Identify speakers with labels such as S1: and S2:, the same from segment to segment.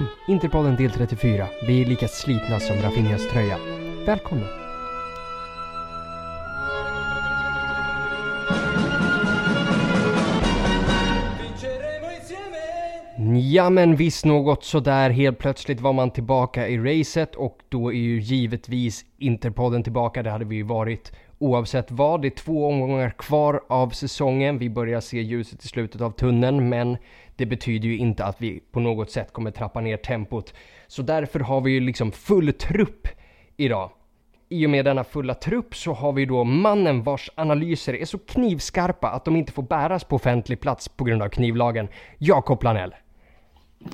S1: Mm. Interpodden del 34. Vi är lika slitna som Rafinhas tröja. Välkomna! Ja men visst något sådär. Helt plötsligt var man tillbaka i racet och då är ju givetvis Interpodden tillbaka. Det hade vi ju varit oavsett vad. Det är två omgångar kvar av säsongen. Vi börjar se ljuset i slutet av tunneln men det betyder ju inte att vi på något sätt kommer trappa ner tempot. Så därför har vi ju liksom full trupp idag. I och med denna fulla trupp så har vi då mannen vars analyser är så knivskarpa att de inte får bäras på offentlig plats på grund av knivlagen. Jakob Planell.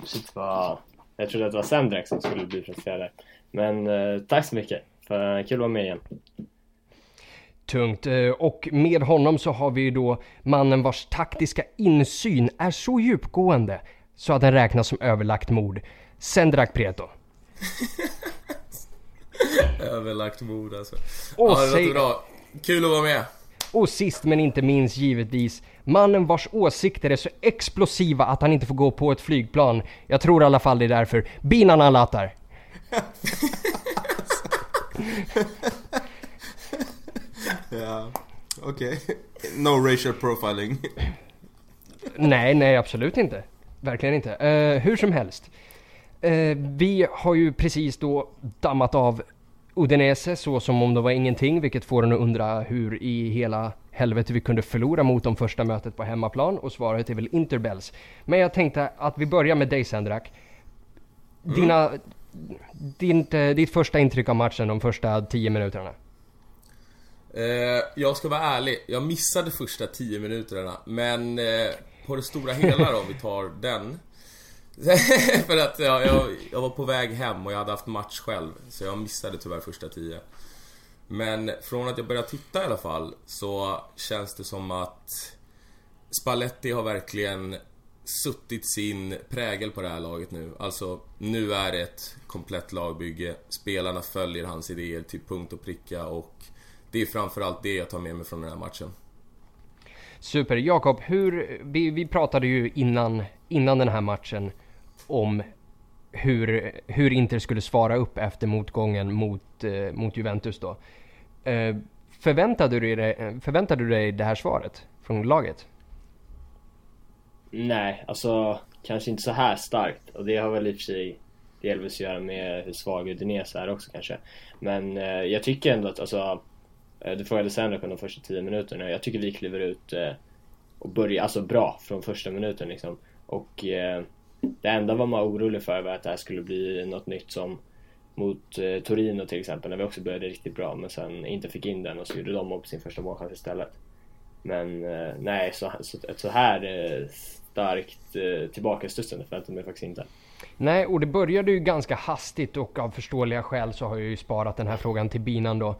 S2: Shit vad... Jag trodde att det var Sandrak som skulle bli presenterad Men eh, tack så mycket. För, kul att vara med igen.
S1: Tungt. Eh, och med honom så har vi ju då mannen vars taktiska insyn är så djupgående så att den räknas som överlagt mord. Sendrak Preto.
S3: Överlagt mord alltså.
S1: Och
S3: ja, det
S1: säg-
S3: bra. Kul att vara med.
S1: Och sist men inte minst givetvis mannen vars åsikter är så explosiva att han inte får gå på ett flygplan. Jag tror i alla fall det är därför. Binan Alatar.
S4: Ja, okej. No racial profiling.
S1: Nej, nej absolut inte. Verkligen inte. Eh, hur som helst. Eh, vi har ju precis då dammat av Udinese så som om det var ingenting, vilket får en att undra hur i hela helvete vi kunde förlora mot dem första mötet på hemmaplan och svaret är väl Interbells. Men jag tänkte att vi börjar med dig Sendrak. Dina, din, eh, ditt första intryck av matchen de första 10 minuterna.
S3: Eh, jag ska vara ärlig, jag missade första 10 minuterna men eh, på det stora hela då, om vi tar den. För att ja, jag, jag var på väg hem och jag hade haft match själv så jag missade tyvärr första 10. Men från att jag började titta i alla fall så känns det som att Spalletti har verkligen suttit sin prägel på det här laget nu. Alltså, nu är det ett komplett lagbygge. Spelarna följer hans idéer till punkt och pricka och det är framförallt det jag tar med mig från den här matchen.
S1: Super. Jakob, hur, vi, vi pratade ju innan, innan den här matchen om hur, hur Inter skulle svara upp efter motgången mot, eh, mot Juventus då. Eh, förväntade, du dig, förväntade du dig det här svaret från laget?
S2: Nej, alltså kanske inte så här starkt. Och det har väl i och för sig delvis att göra med hur svag Udinese är också kanske. Men eh, jag tycker ändå att, alltså, Eh, du frågade Sandra om de första 10 minuterna. Jag tycker vi kliver ut eh, och börjar, alltså bra från första minuten liksom. Och eh, det enda var man orolig för var att det här skulle bli något nytt som mot eh, Torino till exempel, när vi också började riktigt bra men sen inte fick in den och så gjorde de upp sin första målchans istället. Men eh, nej, så, så, ett så här eh, starkt eh, tillbakastudsande förväntade mig faktiskt inte.
S1: Nej, och det började ju ganska hastigt och av förståeliga skäl så har jag ju sparat den här frågan till binan då.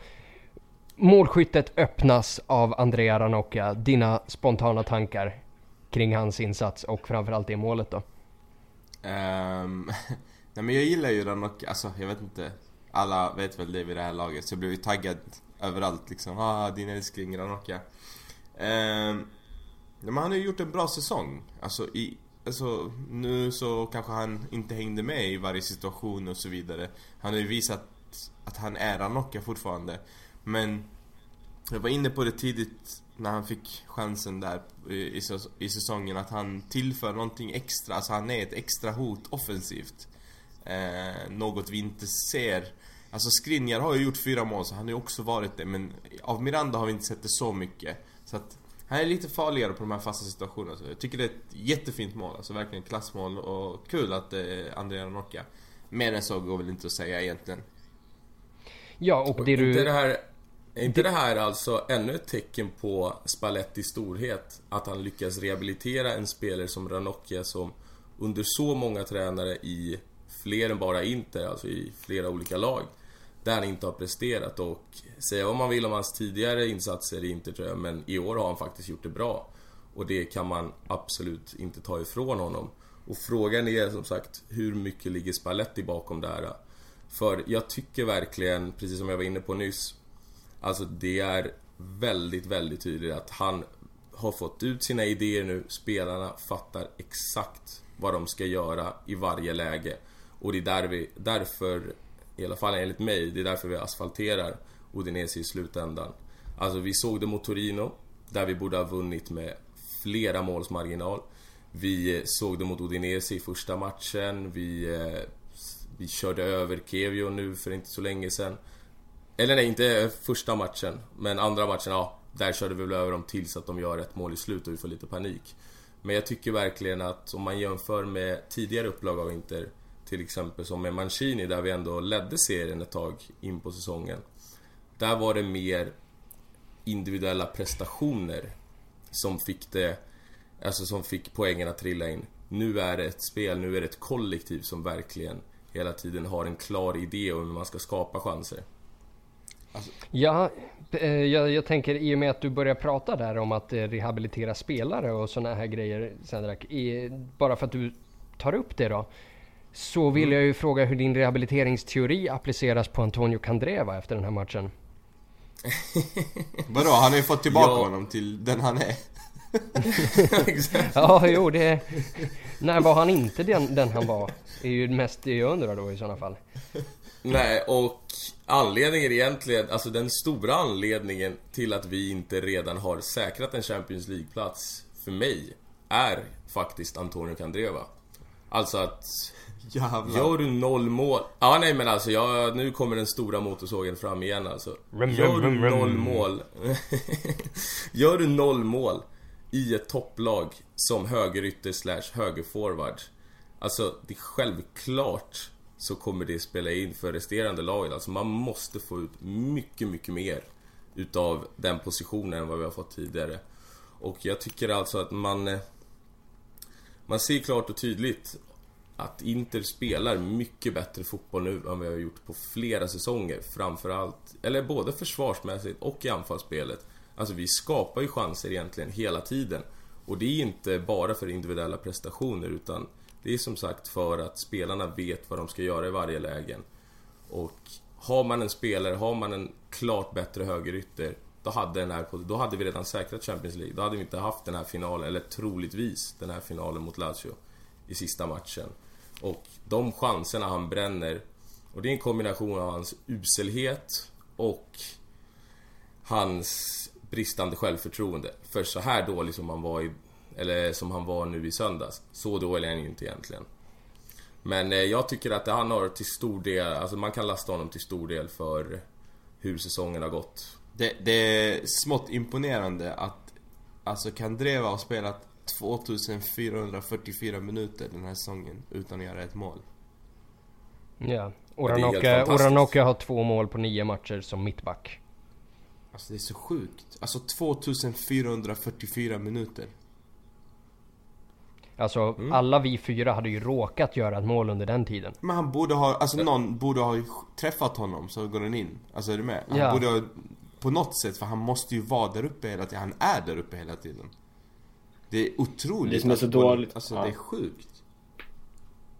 S1: Målskyttet öppnas av Andrea Ranocchia. Dina spontana tankar kring hans insats och framförallt det målet då?
S4: Um, nej men jag gillar ju Ranocchia, alltså jag vet inte. Alla vet väl det vid det här laget så jag blev ju taggad överallt liksom. Ah, din älskling Ranocchia. Um, ehm, men han har ju gjort en bra säsong. Alltså, i, alltså nu så kanske han inte hängde med i varje situation och så vidare. Han har ju visat att han är Ranocchia fortfarande. Men jag var inne på det tidigt när han fick chansen där i, i, säs- i säsongen att han tillför någonting extra. Alltså han är ett extra hot offensivt. Eh, något vi inte ser. Alltså Skriniar har ju gjort fyra mål så han har ju också varit det men av Miranda har vi inte sett det så mycket. Så att han är lite farligare på de här fasta situationerna. Så jag tycker det är ett jättefint mål, alltså verkligen klassmål och kul att eh, Andrea Ranocchia. Mer än så går väl inte att säga egentligen.
S1: Ja, och det
S3: Inte
S1: du...
S3: det här, är inte det här alltså ännu ett tecken på Spallettis storhet? Att han lyckas rehabilitera en spelare som Ranocchia som under så många tränare i fler än bara Inter, alltså i flera olika lag, där han inte har presterat och säga vad man vill om hans tidigare insatser i Inter tror jag, men i år har han faktiskt gjort det bra. Och det kan man absolut inte ta ifrån honom. Och frågan är som sagt, hur mycket ligger Spalletti bakom det här? För jag tycker verkligen, precis som jag var inne på nyss, alltså det är väldigt, väldigt tydligt att han har fått ut sina idéer nu. Spelarna fattar exakt vad de ska göra i varje läge. Och det är där vi, därför, i alla fall enligt mig, det är därför vi asfalterar Udinese i slutändan. Alltså vi såg det mot Torino, där vi borde ha vunnit med flera måls marginal. Vi eh, såg det mot Udinese i första matchen. Vi, eh, vi körde över Kevio nu för inte så länge sedan. Eller nej, inte första matchen. Men andra matchen, ja. Där körde vi väl över dem tills att de gör ett mål i slut och vi får lite panik. Men jag tycker verkligen att om man jämför med tidigare upplag av Inter till exempel som med Mancini där vi ändå ledde serien ett tag in på säsongen. Där var det mer individuella prestationer som fick det Alltså som fick poängen att trilla in. Nu är det ett spel, nu är det ett kollektiv som verkligen hela tiden har en klar idé om hur man ska skapa chanser.
S1: Alltså... Ja, eh, jag, jag, tänker i och med att du börjar prata där om att eh, rehabilitera spelare och sådana här grejer Sendrak. Bara för att du tar upp det då. Så vill mm. jag ju fråga hur din rehabiliteringsteori appliceras på Antonio Candreva efter den här matchen.
S4: Vadå, han har ju fått tillbaka ja. honom till den han är.
S1: ja, jo det... När var han inte den, den han var? Det är ju mest det jag undrar då i sådana fall.
S3: Nej, och anledningen egentligen, alltså den stora anledningen till att vi inte redan har säkrat en Champions League-plats för mig är faktiskt Antonio Candreva. Alltså att Jävlar. Gör du noll mål... Ja nej men alltså jag, nu kommer den stora motorsågen fram igen alltså. Gör du noll mål... Gör du noll mål i ett topplag som högerytter slash högerforward. Alltså, det är självklart så kommer det spela in för resterande laget. Alltså man måste få ut mycket, mycket mer utav den positionen än vad vi har fått tidigare. Och jag tycker alltså att man... Eh, man ser klart och tydligt att Inter spelar mycket bättre fotboll nu än vi har gjort på flera säsonger. Framförallt, eller både försvarsmässigt och i anfallsspelet. Alltså vi skapar ju chanser egentligen hela tiden. Och det är inte bara för individuella prestationer utan det är som sagt för att spelarna vet vad de ska göra i varje lägen. Och har man en spelare, har man en klart bättre högerytter då hade, den här, då hade vi redan säkrat Champions League. Då hade vi inte haft den här finalen, eller troligtvis den här finalen mot Lazio i sista matchen. Och de chanserna han bränner, och det är en kombination av hans uselhet och hans bristande självförtroende. För så här dålig som han var i, eller som han var nu i söndags. Så dålig är han ju inte egentligen. Men eh, jag tycker att han har till stor del, alltså man kan lasta honom till stor del för hur säsongen har gått.
S4: Det, det är smått imponerande att alltså Kandreva har spelat 2444 minuter den här säsongen utan att göra ett mål.
S1: Ja, Oranoka har två mål på nio matcher som mittback.
S4: Alltså det är så sjukt. Alltså 2444 minuter.
S1: Alltså mm. alla vi fyra hade ju råkat göra ett mål under den tiden.
S4: Men han borde ha, alltså någon borde ha träffat honom så går den in. Alltså är du med? Han ja. borde ha, på något sätt, för han måste ju vara där uppe hela tiden. Han är där uppe hela tiden. Det är otroligt.
S2: Det som är så dåligt.
S4: Alltså ja. det är sjukt.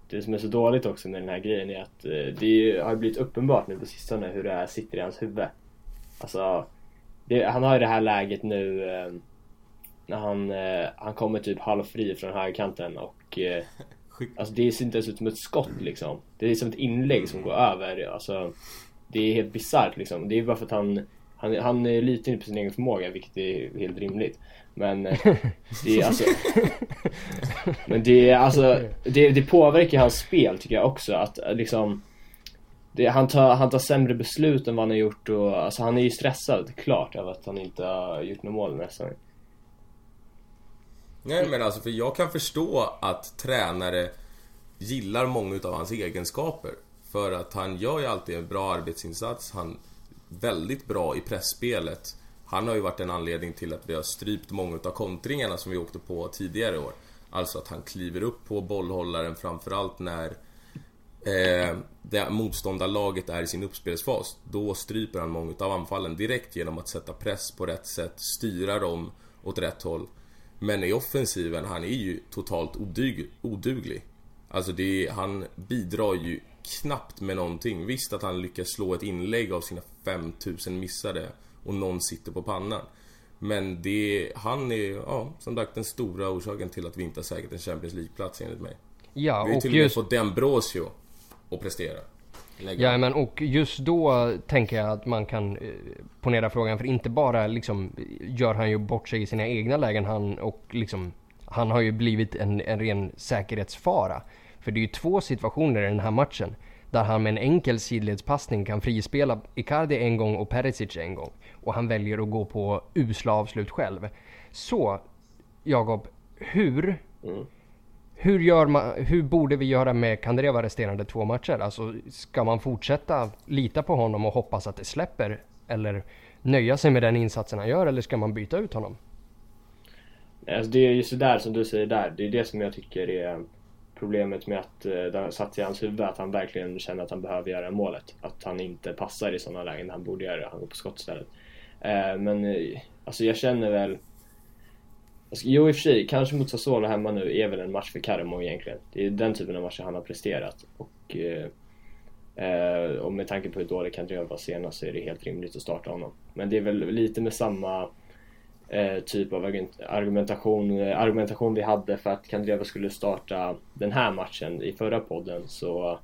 S2: Det som är så dåligt också med den här grejen är att eh, det har blivit uppenbart nu på sistone hur det här sitter i hans huvud. Alltså det, han har ju det här läget nu eh, när han, eh, han kommer typ halvfri från högerkanten och eh, Alltså det ser inte ens ut som ett skott liksom. Det är som ett inlägg som går över. Alltså, det är helt bisarrt liksom. Det är bara för att han, han, han litar inte på sin egen förmåga vilket är helt rimligt. Men eh, det är alltså... men det är alltså... Det, det påverkar hans spel tycker jag också att liksom det, han, tar, han tar sämre beslut än vad han har gjort och alltså han är ju stressad, klart, av att han inte har gjort något mål nästan.
S3: Nej men alltså, för jag kan förstå att tränare gillar många utav hans egenskaper. För att han gör ju alltid en bra arbetsinsats, han är väldigt bra i pressspelet. Han har ju varit en anledning till att vi har strypt många utav kontringarna som vi åkte på tidigare år. Alltså att han kliver upp på bollhållaren framförallt när eh, det motståndarlaget är i sin uppspelsfas, då stryper han många av anfallen direkt genom att sätta press på rätt sätt, styra dem åt rätt håll. Men i offensiven, han är ju totalt odyg, oduglig. Alltså det, han bidrar ju knappt med någonting. Visst att han lyckas slå ett inlägg av sina 5000 missade och någon sitter på pannan. Men det, han är, ja, som sagt den stora orsaken till att vi inte har säkrat en Champions League-plats enligt mig. Ja, vi har till och med just... fått Dembrosio och prestera.
S1: Lägga. Ja men och just då tänker jag att man kan eh, ponera frågan för inte bara liksom gör han ju bort sig i sina egna lägen han och liksom han har ju blivit en, en ren säkerhetsfara. För det är ju två situationer i den här matchen där han med en enkel sidledspassning kan frispela Icardi en gång och Perisic en gång. Och han väljer att gå på usla avslut själv. Så, Jakob, hur mm. Hur, gör man, hur borde vi göra med Kandreva resterande två matcher? Alltså, ska man fortsätta lita på honom och hoppas att det släpper? Eller nöja sig med den insatsen han gör? Eller ska man byta ut honom?
S2: Alltså det är ju sådär som du säger där. Det är det som jag tycker är problemet med att eh, det har satt i hans huvud att han verkligen känner att han behöver göra målet. Att han inte passar i sådana lägen han borde göra det. Han går på skottstället. istället. Eh, men eh, alltså jag känner väl Alltså, Alltså, jo i och för sig, kanske mot Sassuolo hemma nu är väl en match för Karamo egentligen. Det är den typen av matcher han har presterat. Och, eh, eh och med tanke på hur dålig Kandreva var senast så är det helt rimligt att starta honom. Men det är väl lite med samma eh, typ av argumentation, eh, argumentation vi hade för att Kandreva skulle starta den här matchen i förra podden så,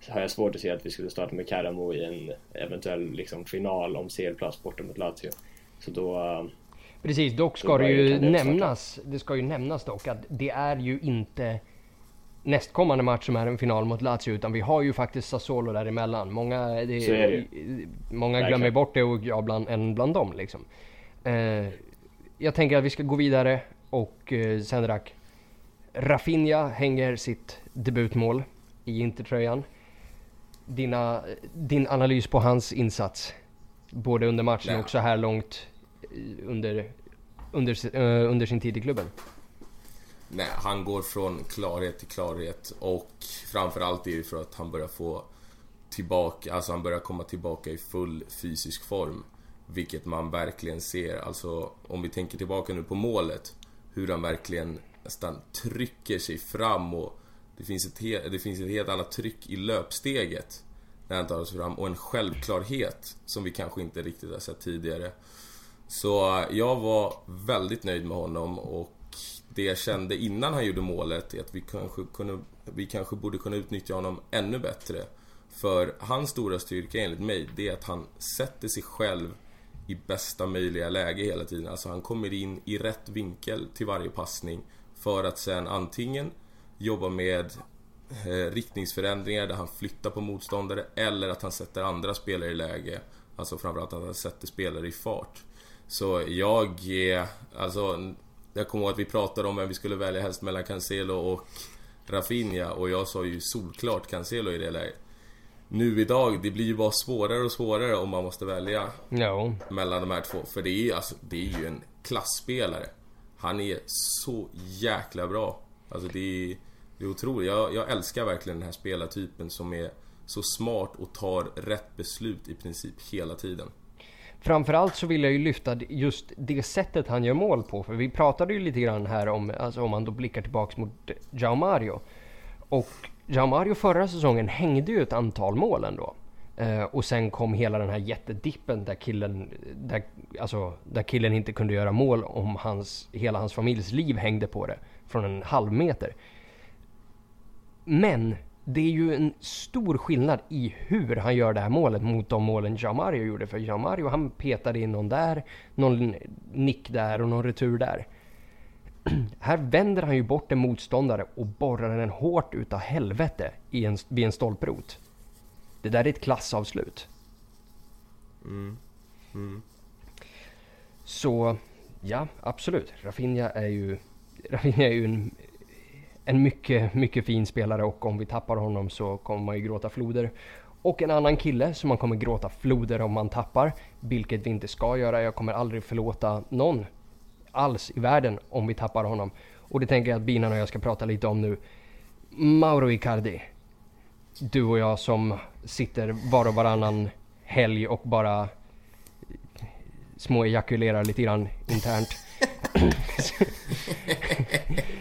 S2: så har jag svårt att se att vi skulle starta med Karamo i en eventuell liksom, final om CL-plats borta mot Lazio. Så då
S1: Precis, dock ska det ju nämnas, det ska ju nämnas dock att det är ju inte nästkommande match som är en final mot Lazio utan vi har ju faktiskt Sassuolo däremellan. Många, det, det. många glömmer bort det och jag bland, en bland dem liksom. Eh, jag tänker att vi ska gå vidare och eh, Sendrak. Rafinha hänger sitt debutmål i Intertröjan. Dina, din analys på hans insats, både under matchen och så här långt Eh, under, under, uh, under sin tid i klubben?
S3: Nej, han går från klarhet till klarhet och framförallt är det för att han börjar få tillbaka, alltså han börjar komma tillbaka i full fysisk form. Vilket man verkligen ser, alltså om vi tänker tillbaka nu på målet. Hur han verkligen nästan trycker sig fram och det finns ett, helt, det finns ett helt annat tryck i löpsteget. När han tar sig fram och en självklarhet som vi kanske inte riktigt har sett tidigare. Så jag var väldigt nöjd med honom och det jag kände innan han gjorde målet är att vi kanske, kunde, vi kanske borde kunna utnyttja honom ännu bättre. För hans stora styrka enligt mig, det är att han sätter sig själv i bästa möjliga läge hela tiden. Alltså han kommer in i rätt vinkel till varje passning för att sen antingen jobba med eh, riktningsförändringar där han flyttar på motståndare eller att han sätter andra spelare i läge. Alltså framförallt att han sätter spelare i fart. Så jag, alltså, jag kommer ihåg att vi pratade om vem vi skulle välja helst mellan Cancelo och Rafinha och jag sa ju solklart Cancelo i det läget. Nu idag, det blir ju bara svårare och svårare om man måste välja
S1: no.
S3: mellan de här två. För det är ju alltså, det är ju en klassspelare. Han är så jäkla bra. Alltså det är, det är otroligt. Jag, jag älskar verkligen den här spelartypen som är så smart och tar rätt beslut i princip hela tiden.
S1: Framförallt så vill jag ju lyfta just det sättet han gör mål på. För vi pratade ju lite grann här om, alltså om man då blickar tillbaks mot Jao Mario. Och Jao Mario förra säsongen hängde ju ett antal mål ändå. Eh, och sen kom hela den här jättedippen där killen, där, alltså, där killen inte kunde göra mål om hans, hela hans familjs liv hängde på det. Från en halv meter. Men det är ju en stor skillnad i hur han gör det här målet mot de målen Jamario gjorde. För Jamario han petade in någon där, någon nick där och någon retur där. här vänder han ju bort en motståndare och borrar den hårt utav helvete i en, vid en stolprot. Det där är ett klassavslut. Mm. Mm. Så ja, absolut. Rafinha är ju, Rafinha är ju en en mycket, mycket fin spelare och om vi tappar honom så kommer man ju gråta floder. Och en annan kille som man kommer gråta floder om man tappar, vilket vi inte ska göra. Jag kommer aldrig förlåta någon alls i världen om vi tappar honom. Och det tänker jag att Binan och jag ska prata lite om nu. Mauro Icardi. Du och jag som sitter var och varannan helg och bara små ejakulerar lite grann internt.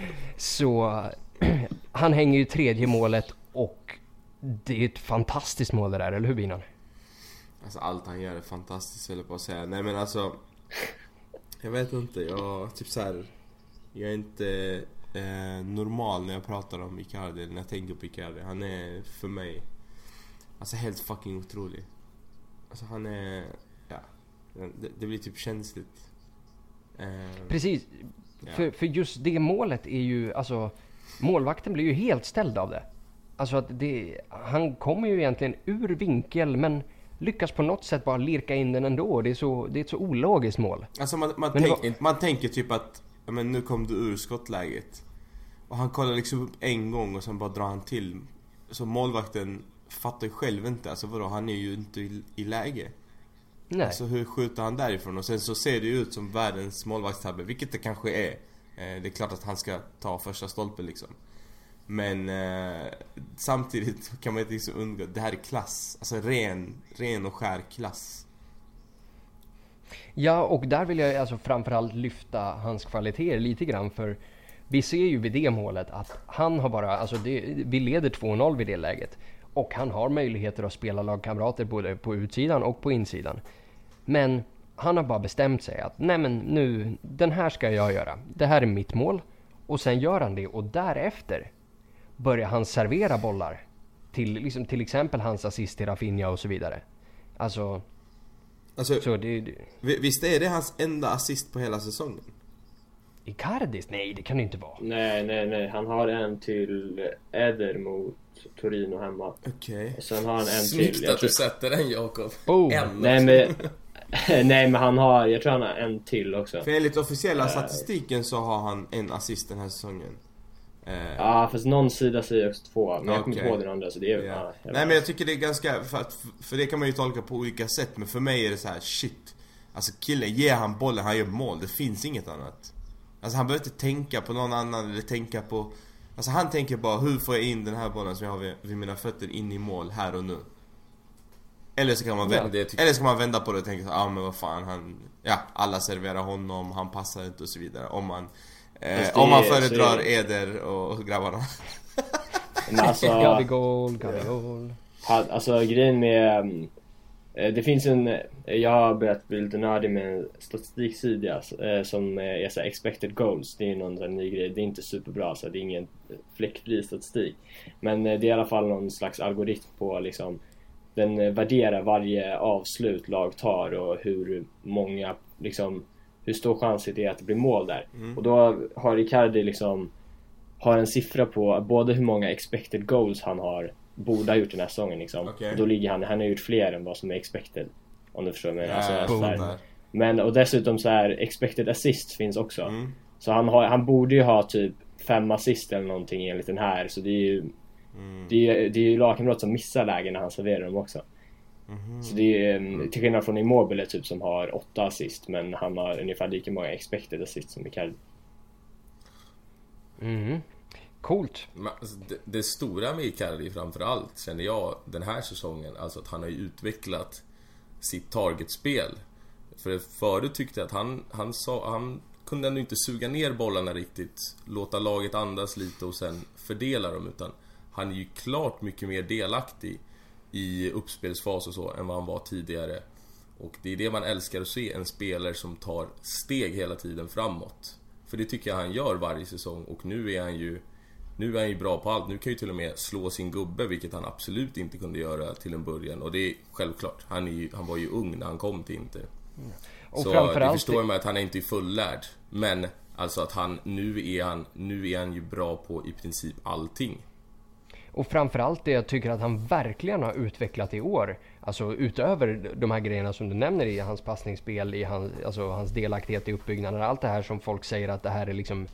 S1: Så han hänger ju tredje målet och det är ett fantastiskt mål det där, eller hur Binan?
S4: Alltså allt han gör är fantastiskt höll jag på att säga. Nej men alltså Jag vet inte, jag typ så här, Jag är inte eh, normal när jag pratar om Icardi, när jag tänker på Icardi. Han är för mig Alltså helt fucking otrolig. Alltså han är, ja. Det, det blir typ känsligt. Eh,
S1: Precis.
S4: Ja.
S1: För, för just det målet är ju, alltså målvakten blir ju helt ställd av det. Alltså att det, han kommer ju egentligen ur vinkel men lyckas på något sätt bara lirka in den ändå. Det är, så, det är ett så ologiskt mål.
S4: Alltså man, man, tänk, man tänker typ att, men nu kom du ur skottläget. Och han kollar liksom upp en gång och sen bara drar han till. Så målvakten fattar ju själv inte, alltså vadå, han är ju inte i, i läge.
S1: Nej.
S4: Alltså hur skjuter han därifrån? Och sen så ser det ju ut som världens målvaktstabbe, vilket det kanske är. Eh, det är klart att han ska ta första stolpen liksom. Men eh, samtidigt kan man inte liksom undgå, det här är klass. Alltså ren, ren och skär klass.
S1: Ja, och där vill jag alltså framförallt lyfta hans kvaliteter lite grann för vi ser ju vid det målet att han har bara, alltså det, vi leder 2-0 vid det läget. Och han har möjligheter att spela lagkamrater både på utsidan och på insidan. Men han har bara bestämt sig att nej men nu, den här ska jag göra. Det här är mitt mål. Och sen gör han det och därefter börjar han servera bollar. Till, liksom, till exempel hans assist till Rafinha och så vidare. Alltså,
S4: Alltså,
S1: så det... det
S4: vi- visst är det hans enda assist på hela säsongen?
S1: Icardis? Nej, det kan det inte vara.
S2: Nej, nej, nej. Han har en till Eder mot Torino hemma.
S4: Okej.
S2: Och sen har han en till.
S3: Snyggt
S2: Jag
S3: att du sätter den Jakob.
S1: Boom.
S3: En.
S2: nej, men, nej, men han har, jag tror han har en till också.
S4: För enligt officiella
S2: Eh.
S4: statistiken så har han en assist den här säsongen. Eh,
S2: Ja, fast någon sida säger också två. Men jag kommer inte ihåg den andra så det är
S4: ja,
S2: jag
S4: Nej men jag tycker det är ganska, för, att, för det kan man ju tolka på olika sätt men för mig är det så här: shit Alltså killen, ge han bollen, han gör mål, det finns inget annat Alltså han behöver inte tänka på någon annan eller tänka på Alltså han tänker bara, hur får jag in den här bollen som jag har vid, vid mina fötter in i mål här och nu? Eller så kan man
S3: Ja,
S4: vända,
S3: det tycker-
S4: eller så kan man vända på det och tänka så, ah men vad fan han Ja, alla serverar honom, han passar inte och så vidare om man eh, Om man
S2: är- så är
S4: föredrar
S2: det-
S4: Eder och, grabbarna
S2: Men alltså,
S1: Gabigol, Gabigol.
S2: alltså grejen med... mm, eh, Det finns en... eh, Jag har börjat bli lite nördig med en statistiksida eh, som är så expected goals. Det är någon sån ny grej. Det är inte superbra så det är ingen fläckfri statistik. Men det är i alla fall någon slags algoritm på liksom den värderar varje avslut lag tar och hur många liksom hur stor chans det är att det blir mål där. Och då har Icardi liksom har en siffra på både hur många expected goals han har borde ha gjort den här säsongen liksom. Och då ligger han, han har gjort fler än vad som är expected. Om du förstår Alltså,
S4: jag
S2: så här.
S4: fattar.
S2: Men och dessutom så här expected assist finns också.
S4: Mm.
S2: Så han, har, han borde ju ha typ fem assist eller någonting enligt den här. Så det är ju
S4: Mm.
S2: det är, det är ju lagkamrater som missar lägen när han serverar dem också.
S4: Mhm.
S2: Så det är mm, till skillnad från Immobile typ som har åtta assist men han har ungefär lika många expected assist som Icardi.
S1: Mhm. Coolt.
S3: Men, alltså, det, det stora med Icardi framförallt känner jag den här säsongen, alltså att han har ju utvecklat sitt targetspel. För förut tyckte jag att han, han, sa, han kunde ändå inte suga ner bollarna riktigt, låta laget andas lite och sen fördela dem utan han är ju klart mycket mer delaktig i uppspelsfas och så än vad han var tidigare. Och det är det man älskar att se, en spelare som tar steg hela tiden framåt. För det tycker jag han gör varje säsong och nu är han ju nu är han ju bra på allt. Nu kan ju till och med slå sin gubbe, vilket han absolut inte kunde göra till en början. Och det är självklart. Han, är ju, han var ju ung när han kom till Inter.
S1: Och
S3: så det
S1: framförallt-
S3: förstår man att han är inte är fullärd. Men alltså att han, nu är han, nu är han ju bra på i princip allting.
S1: Och framförallt det jag tycker att han verkligen har utvecklat i år. Alltså utöver de här grejerna som du nämner i hans passningsspel, i hans, alltså hans delaktighet i uppbyggnaden. Allt det här som folk säger att det här är liksom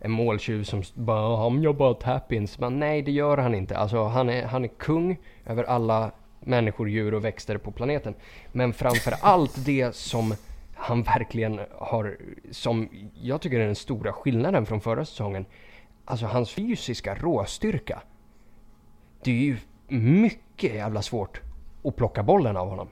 S1: en måltjuv som bara han bara tap-ins. Men nej, det gör han inte. Alltså han är, han är kung över alla människor, djur och växter på planeten. Men framför allt det som han verkligen har, som jag tycker är den stora skillnaden från förra säsongen. Alltså hans fysiska råstyrka. Det är ju mycket jävla svårt att plocka bollen av honom.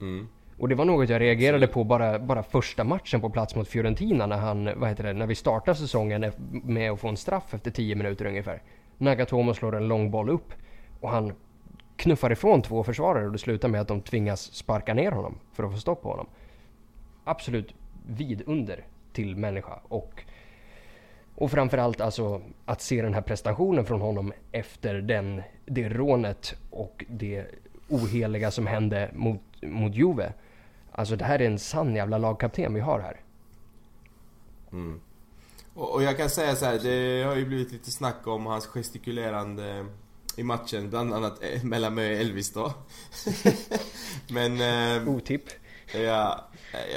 S3: Mm.
S1: Och det var något jag reagerade på bara, bara första matchen på plats mot Fiorentina när han, vad heter det, när vi startar säsongen med att få en straff efter 10 minuter ungefär. Nagatomo slår en lång boll upp och han knuffar ifrån två försvarare och det slutar med att de tvingas sparka ner honom för att få stopp på honom. Absolut vidunder till människa och Och framförallt alltså att se den här prestationen från honom efter den, det rånet och det oheliga som hände mot, mot Juve. Alltså det här är en sann jävla lagkapten vi har här.
S4: Mm. Och, och, jag kan säga så här, det har ju blivit lite snack om hans gestikulerande i matchen, bland annat eh, mellan mig och Elvis då. Men... Eh,
S1: Otipp.
S4: Ja,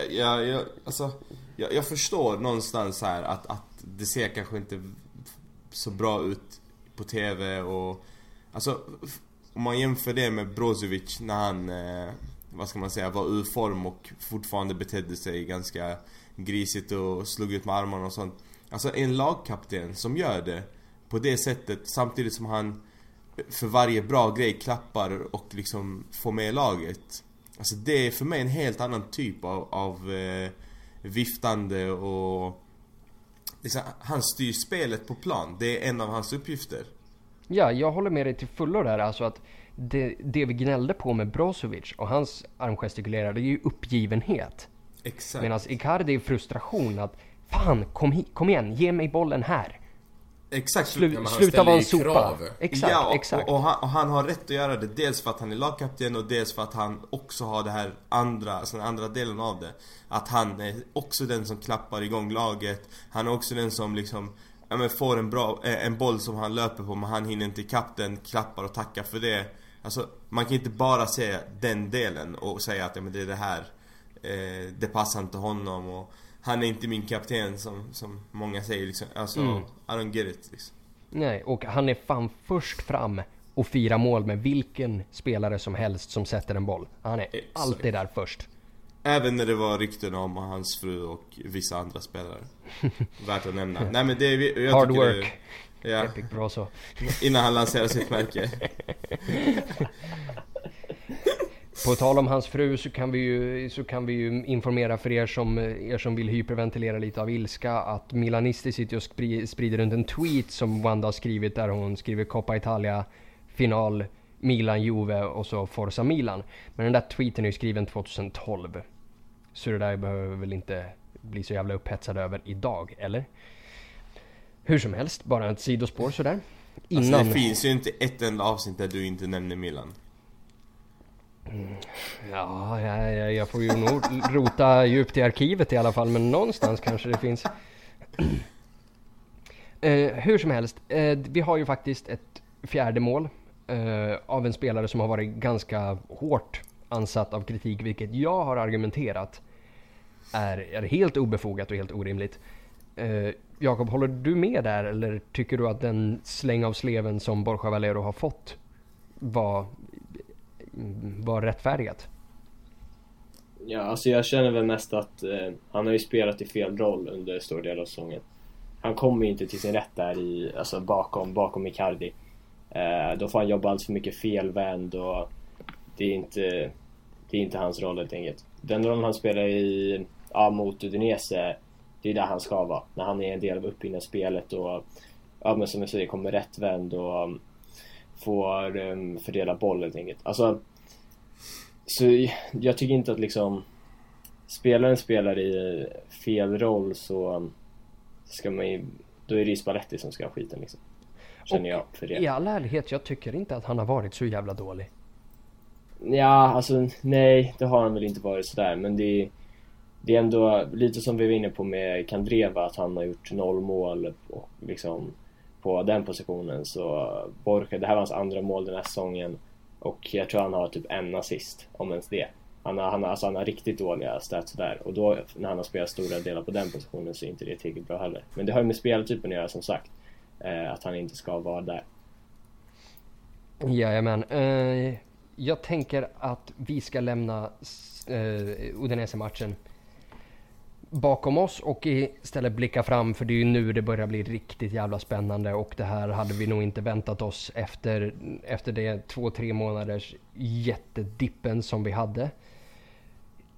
S4: jag, jag, alltså, jag, jag förstår någonstans här att, att det ser kanske inte så bra ut på TV och... Alltså, om man jämför det med Brozovic när han, eh, vad ska man säga, var ur form och fortfarande betedde sig ganska grisigt och slog ut med armarna och sånt. Alltså en lagkapten som gör det på det sättet samtidigt som han för varje bra grej klappar och liksom får med laget. Alltså det är för mig en helt annan typ av, av eh, viftande och... Liksom, han styr spelet på plan. Det är en av hans uppgifter.
S1: Ja, jag håller med dig till fullo där. Alltså att det, det vi gnällde på med Brozovic och hans armgestikulerare, det är ju uppgivenhet.
S4: Exakt.
S1: Medan Icardi är frustration att Fan, kom, hi- kom igen, ge mig bollen här.
S4: Exakt.
S1: Slu,
S3: Ja,
S1: sluta vara en sopa.
S3: krav.
S1: Exakt,
S4: ja, och,
S1: exakt.
S4: Och, och, han, och han har rätt att göra det. Dels för att han är lagkapten och dels för att han också har det här andra, alltså den andra delen av det. Att han är också den som klappar igång laget. Han är också den som liksom Ja men får en bra, eh, en boll som han löper på men han hinner inte ikapp den, klappar och tackar för det. Alltså man kan inte bara se den delen och säga att ja, men det är det här. Eh, det passar inte honom och han är inte min kapten som, som många säger liksom. Alltså,
S1: Mm.
S4: I don't get it liksom.
S1: Nej, och han är fan först fram och firar mål med vilken spelare som helst som sätter en boll. Han är
S4: Exakt.
S1: alltid där först.
S4: Även när det var rykten om hans fru och vissa andra spelare. Värt att nämna. Nej men det är, jag
S1: Hard work.
S4: Det, ja,
S1: Epic bra så.
S4: innan han lanserar sitt märke.
S1: På tal om hans fru så kan vi ju, så kan vi ju informera för er som, er som vill hyperventilera lite av ilska att Milanisti sitter och spri- sprider runt en tweet som Wanda har skrivit där hon skriver Coppa Italia final Milan Juve och så Forza Milan. Men den där tweeten är ju skriven 2012. Så det där behöver vi väl inte bli så jävla upphetsade över idag, eller? Hur som helst, bara ett sidospår sådär.
S4: Alltså,
S1: Innan...
S4: det finns ju inte ett enda avsnitt där du inte nämner Milan.
S1: Ja, jag, jag, jag får ju nog rota djupt i arkivet i alla fall, men någonstans kanske det finns. Eh, hur som helst, eh, vi har ju faktiskt ett fjärde mål eh, av en spelare som har varit ganska hårt ansatt av kritik, vilket jag har argumenterat är, är helt obefogat och helt orimligt. Eh, Jakob, håller du med där eller tycker du att den släng av sleven som Borja Valero har fått var, var rättfärdigat?
S2: Ja, alltså jag känner väl mest att eh, han har ju spelat i fel roll under stor del av säsongen. Han kommer ju inte till sin rätt där i, alltså bakom, bakom Icardi. Eh, då får han jobba alltför för mycket felvänd och det är inte, det är inte hans roll helt enkelt. Den rollen han spelar i, ja, mot Udinese, det är där han ska vara. När han är en del av uppbyggnadsspelet och, ja men som jag säger, kommer rättvänd och um, får um, fördela boll helt enkelt. Alltså, så jag tycker inte att liksom spelaren spelar i fel roll så ska man ju, då är det ju Spalletti som ska ha skiten liksom. Känner jag för det.
S1: I all ärlighet, jag tycker inte att han har varit så jävla dålig.
S2: Ja, alltså nej, det har han väl inte varit sådär men det är, det är ändå lite som vi var inne på med Kandreva att han har gjort noll mål och liksom på den positionen så Borja, det här var hans andra mål den här säsongen och jag tror han har typ en assist, om ens det. Han har, han har, alltså han har riktigt dåliga stats där och då när han har spelat stora delar på den positionen så är inte det tillräckligt bra heller. Men det har ju med speltypen att göra som sagt. Eh, att han inte ska vara där.
S1: Jajamän. Eh, jag tänker att vi ska lämna eh, Udinese-matchen bakom oss och istället blicka fram för det är ju nu det börjar bli riktigt jävla spännande och det här hade vi nog inte väntat oss efter, efter det två, tre månaders jättedippen som vi hade.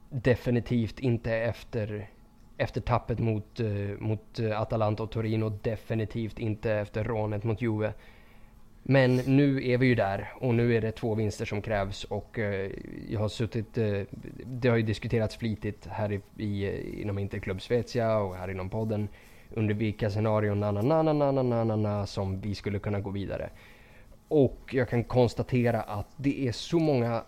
S1: Definitivt inte efter, efter tappet mot, eh, mot eh, Atalanta och Torino. Definitivt inte efter rånet mot Juve. Men nu är vi ju där och nu är det två vinster som krävs och eh, jag har suttit, eh, det har ju diskuterats flitigt här i, inom Interklubb Svezia och här inom podden under vilka scenarion som vi skulle kunna gå vidare. Och jag kan konstatera att det är så många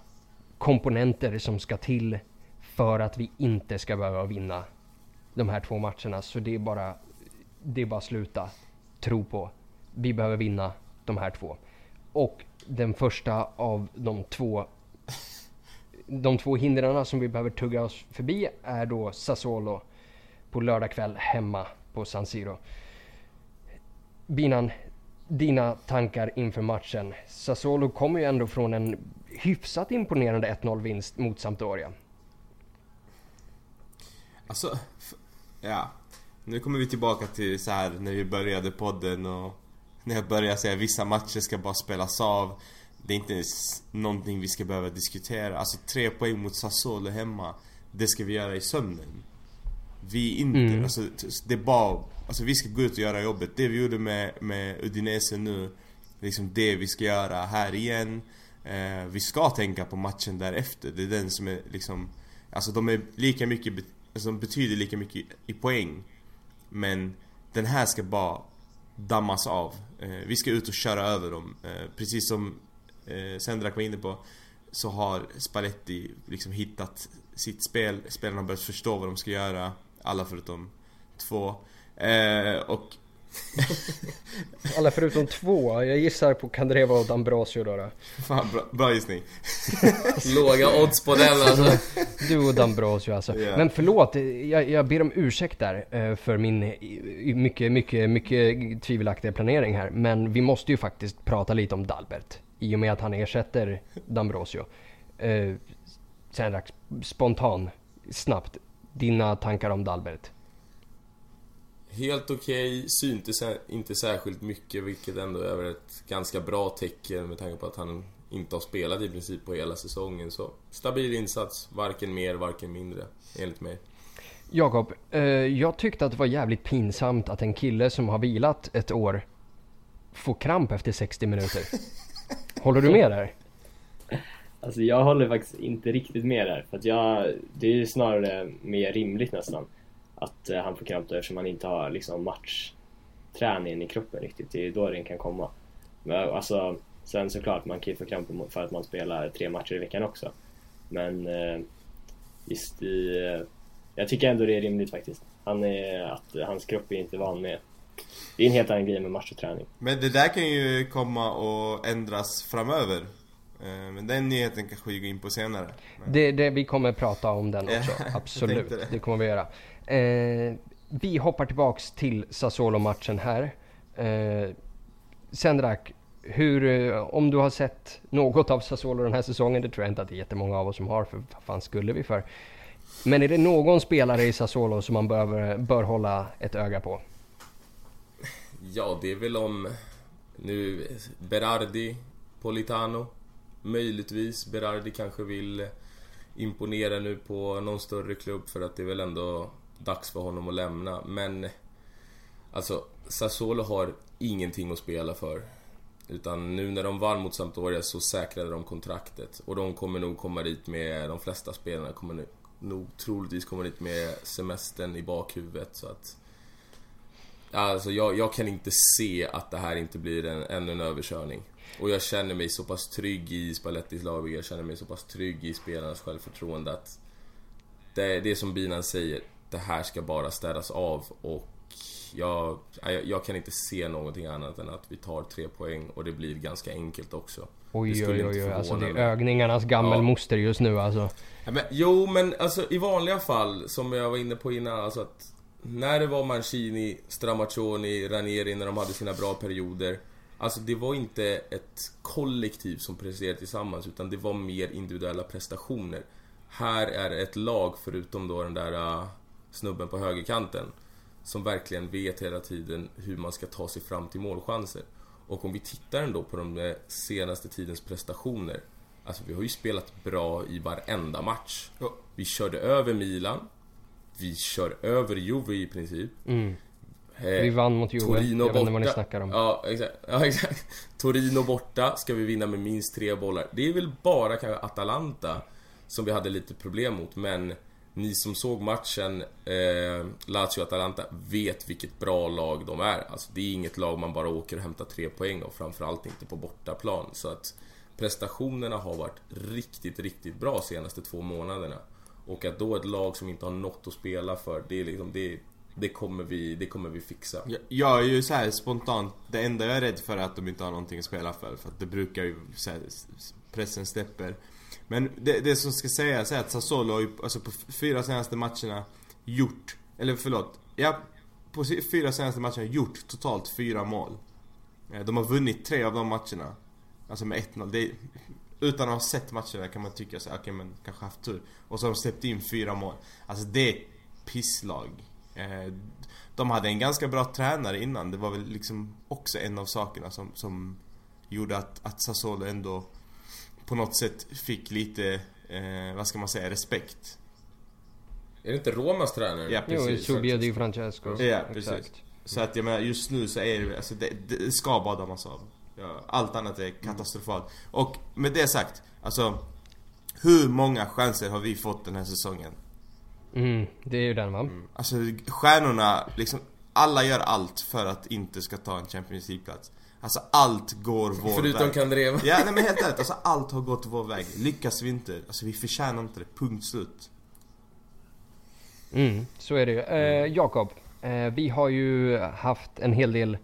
S1: komponenter som ska till för att vi inte ska behöva vinna de här två matcherna. Så det är bara, det är bara sluta tro på. Vi behöver vinna de här två. Och den första av de två de två hindren som vi behöver tugga oss förbi är då Sassuolo på lördag kväll hemma på San Siro. Binan, dina tankar inför matchen? Sassuolo kommer ju ändå från en hyfsat imponerande 1-0 vinst mot Sampdoria.
S4: Alltså, ja. Nu kommer vi tillbaka till så här när vi började podden och när jag började säga vissa matcher ska bara spelas av. Det är inte någonting vi ska behöva diskutera. Alltså tre poäng mot Sassuolo hemma. Det ska vi göra i sömnen. Vi inte, mm. alltså det är bara, alltså vi ska gå ut och göra jobbet. Det vi gjorde med, med Udinese nu, liksom det vi ska göra här igen. Eh, vi ska tänka på matchen därefter. Det är den som är liksom, alltså de är lika mycket, alltså de betyder lika mycket i poäng. Men den här ska bara dammas av. Eh, vi ska ut och köra över dem. Eh, precis som eh, Sendrak var inne på så har Spalletti liksom hittat sitt spel. Spelarna har börjat förstå vad de ska göra. Alla förutom två. Eh, och...
S1: Alla förutom två? Jag gissar på Kandreva och D'Ambrosio då. då.
S4: Fan, bra, bra gissning.
S3: Låga odds på den alltså.
S1: Du och D'Ambrosio alltså. Yeah. Men förlåt, jag, jag ber om ursäkt där eh, för min mycket, mycket, mycket tvivelaktiga planering här. Men vi måste ju faktiskt prata lite om Dalbert. I och med att han ersätter D'Ambrosio. Eh, sen spontan, snabbt dina tankar om Dalbert?
S3: Helt okej, okay. syntes inte särskilt mycket vilket ändå är ett ganska bra tecken med tanke på att han inte har spelat i princip på hela säsongen. Så stabil insats, varken mer, varken mindre, enligt mig.
S1: Jakob, eh, jag tyckte att det var jävligt pinsamt att en kille som har vilat ett år får kramp efter 60 minuter. Håller du med där?
S2: Alltså jag håller faktiskt inte riktigt med där. För att jag, det är snarare mer rimligt nästan att uh, han får kramp då eftersom han inte har liksom matchträningen i kroppen riktigt. Det är då den kan komma. Men, alltså, sen såklart, man kan ju få kramp för att man spelar tre matcher i veckan också. Men just i, uh, jag tycker ändå det är rimligt faktiskt. Han är, att hans kropp är inte van med det är en helt annan grej med match och träning.
S4: Men det där kan ju komma och ändras framöver. Eh, men den nyheten kanske vi går in på senare.
S1: Det, det, vi kommer prata om den också, absolut. Det. det. kommer vi göra. Eh, vi hoppar tillbaks till Sassuolo-matchen här. Eh, Sendrak, hur, eh, om du har sett något av Sassuolo den här säsongen, det tror jag inte att det är jättemånga av oss som har, för vad fan skulle vi för? Men är det någon spelare i Sassuolo som man bör, bör hålla ett öga på?
S3: Ja, det är väl om nu Berardi, Politano Möjligtvis Berardi kanske vill imponera nu på någon större klubb för att det är väl ändå dags för honom att lämna. Men alltså Sassuolo har ingenting att spela för. Utan nu när de vann mot Sampdoria så säkrade de kontraktet. Och de kommer nog komma dit med, de flesta spelarna kommer nog troligtvis komma dit med semestern i bakhuvudet. Så att Alltså jag, jag kan inte se att det här inte blir en, ännu en överkörning. Och jag känner mig så pass trygg i Spallettis lag och jag känner mig så pass trygg i spelarnas självförtroende att det, det är som Binan säger, det här ska bara städas av och jag, jag, kan inte se någonting annat än att vi tar tre poäng och det blir ganska enkelt också.
S1: Oj oj oj, oj. alltså det är ögningarnas gammelmoster ja. just nu alltså.
S3: Ja, men, jo men alltså i vanliga fall, som jag var inne på innan, alltså att när det var Mancini, Stramaccioni, Ranieri när de hade sina bra perioder Alltså det var inte ett kollektiv som presterade tillsammans utan det var mer individuella prestationer. Här är ett lag förutom då den där uh, snubben på högerkanten som verkligen vet hela tiden hur man ska ta sig fram till målchanser. Och om vi tittar ändå på de eh, senaste tidens prestationer Alltså vi har ju spelat bra i varenda match. Vi körde över Milan. Vi kör över Juve i princip.
S1: Mm. Eh, vi vann mot Juve, Torino jag vet inte vad ni snackar om.
S3: Ja exakt. ja, exakt. Torino borta ska vi vinna med minst tre bollar. Det är väl bara kanske Atalanta som vi hade lite problem mot, men ni som såg matchen eh, Lazio-Atalanta vet vilket bra lag de är. Alltså det är inget lag man bara åker och hämtar tre poäng och framförallt inte på bortaplan. Så att prestationerna har varit riktigt, riktigt bra senaste två månaderna. Och att då ett lag som inte har något att spela för, det är liksom, det, det kommer vi, det kommer vi fixa.
S4: Jag, jag är ju så här spontant, det enda jag är rädd för är att de inte har någonting att spela för. För att det brukar ju, så här, pressen släpper. Men det, det som ska sägas är att Sassuolo har ju, alltså på fyra senaste matcherna gjort, eller förlåt, ja, på fyra senaste matcherna gjort totalt fyra mål. Eh, de har vunnit tre av de matcherna. Alltså med 1-0. Utan att ha sett matcherna kan man tycka så okej okay, men kanske haft tur. Och så har de släppt in fyra mål. Alltså det är pisslag. Eh, de hade en ganska bra tränare innan. Det var väl liksom också en av sakerna som, som gjorde att, att Sassuolo ändå på något sätt fick lite, eh, vad ska man säga, respekt.
S3: Är det inte Romas tränare?
S1: Ja precis. Jo, Subia Di Francesco.
S4: Ja precis. Så att jag menar just nu så är det, alltså det, det ska bara dammas av. Ja, allt annat är katastrofalt. Och med det sagt, alltså hur många chanser har vi fått den här säsongen?
S1: Mm, det är ju den va? Mm.
S4: Alltså stjärnorna, liksom alla gör allt för att inte ska ta en Champions League-plats. Alltså allt går vår
S3: Förutom väg. Förutom Kandreva.
S4: Ja nej men helt ärligt, alltså allt har gått vår väg. Lyckas vi inte, alltså vi förtjänar inte det. Punkt slut.
S1: Mm, så är det ju. Eh, Jakob, eh, vi har ju haft en hel del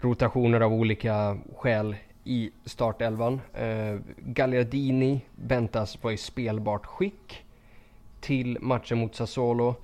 S1: rotationer av olika skäl i startelvan. Eh, Gagliardini väntas vara i spelbart skick till matchen mot Sassuolo.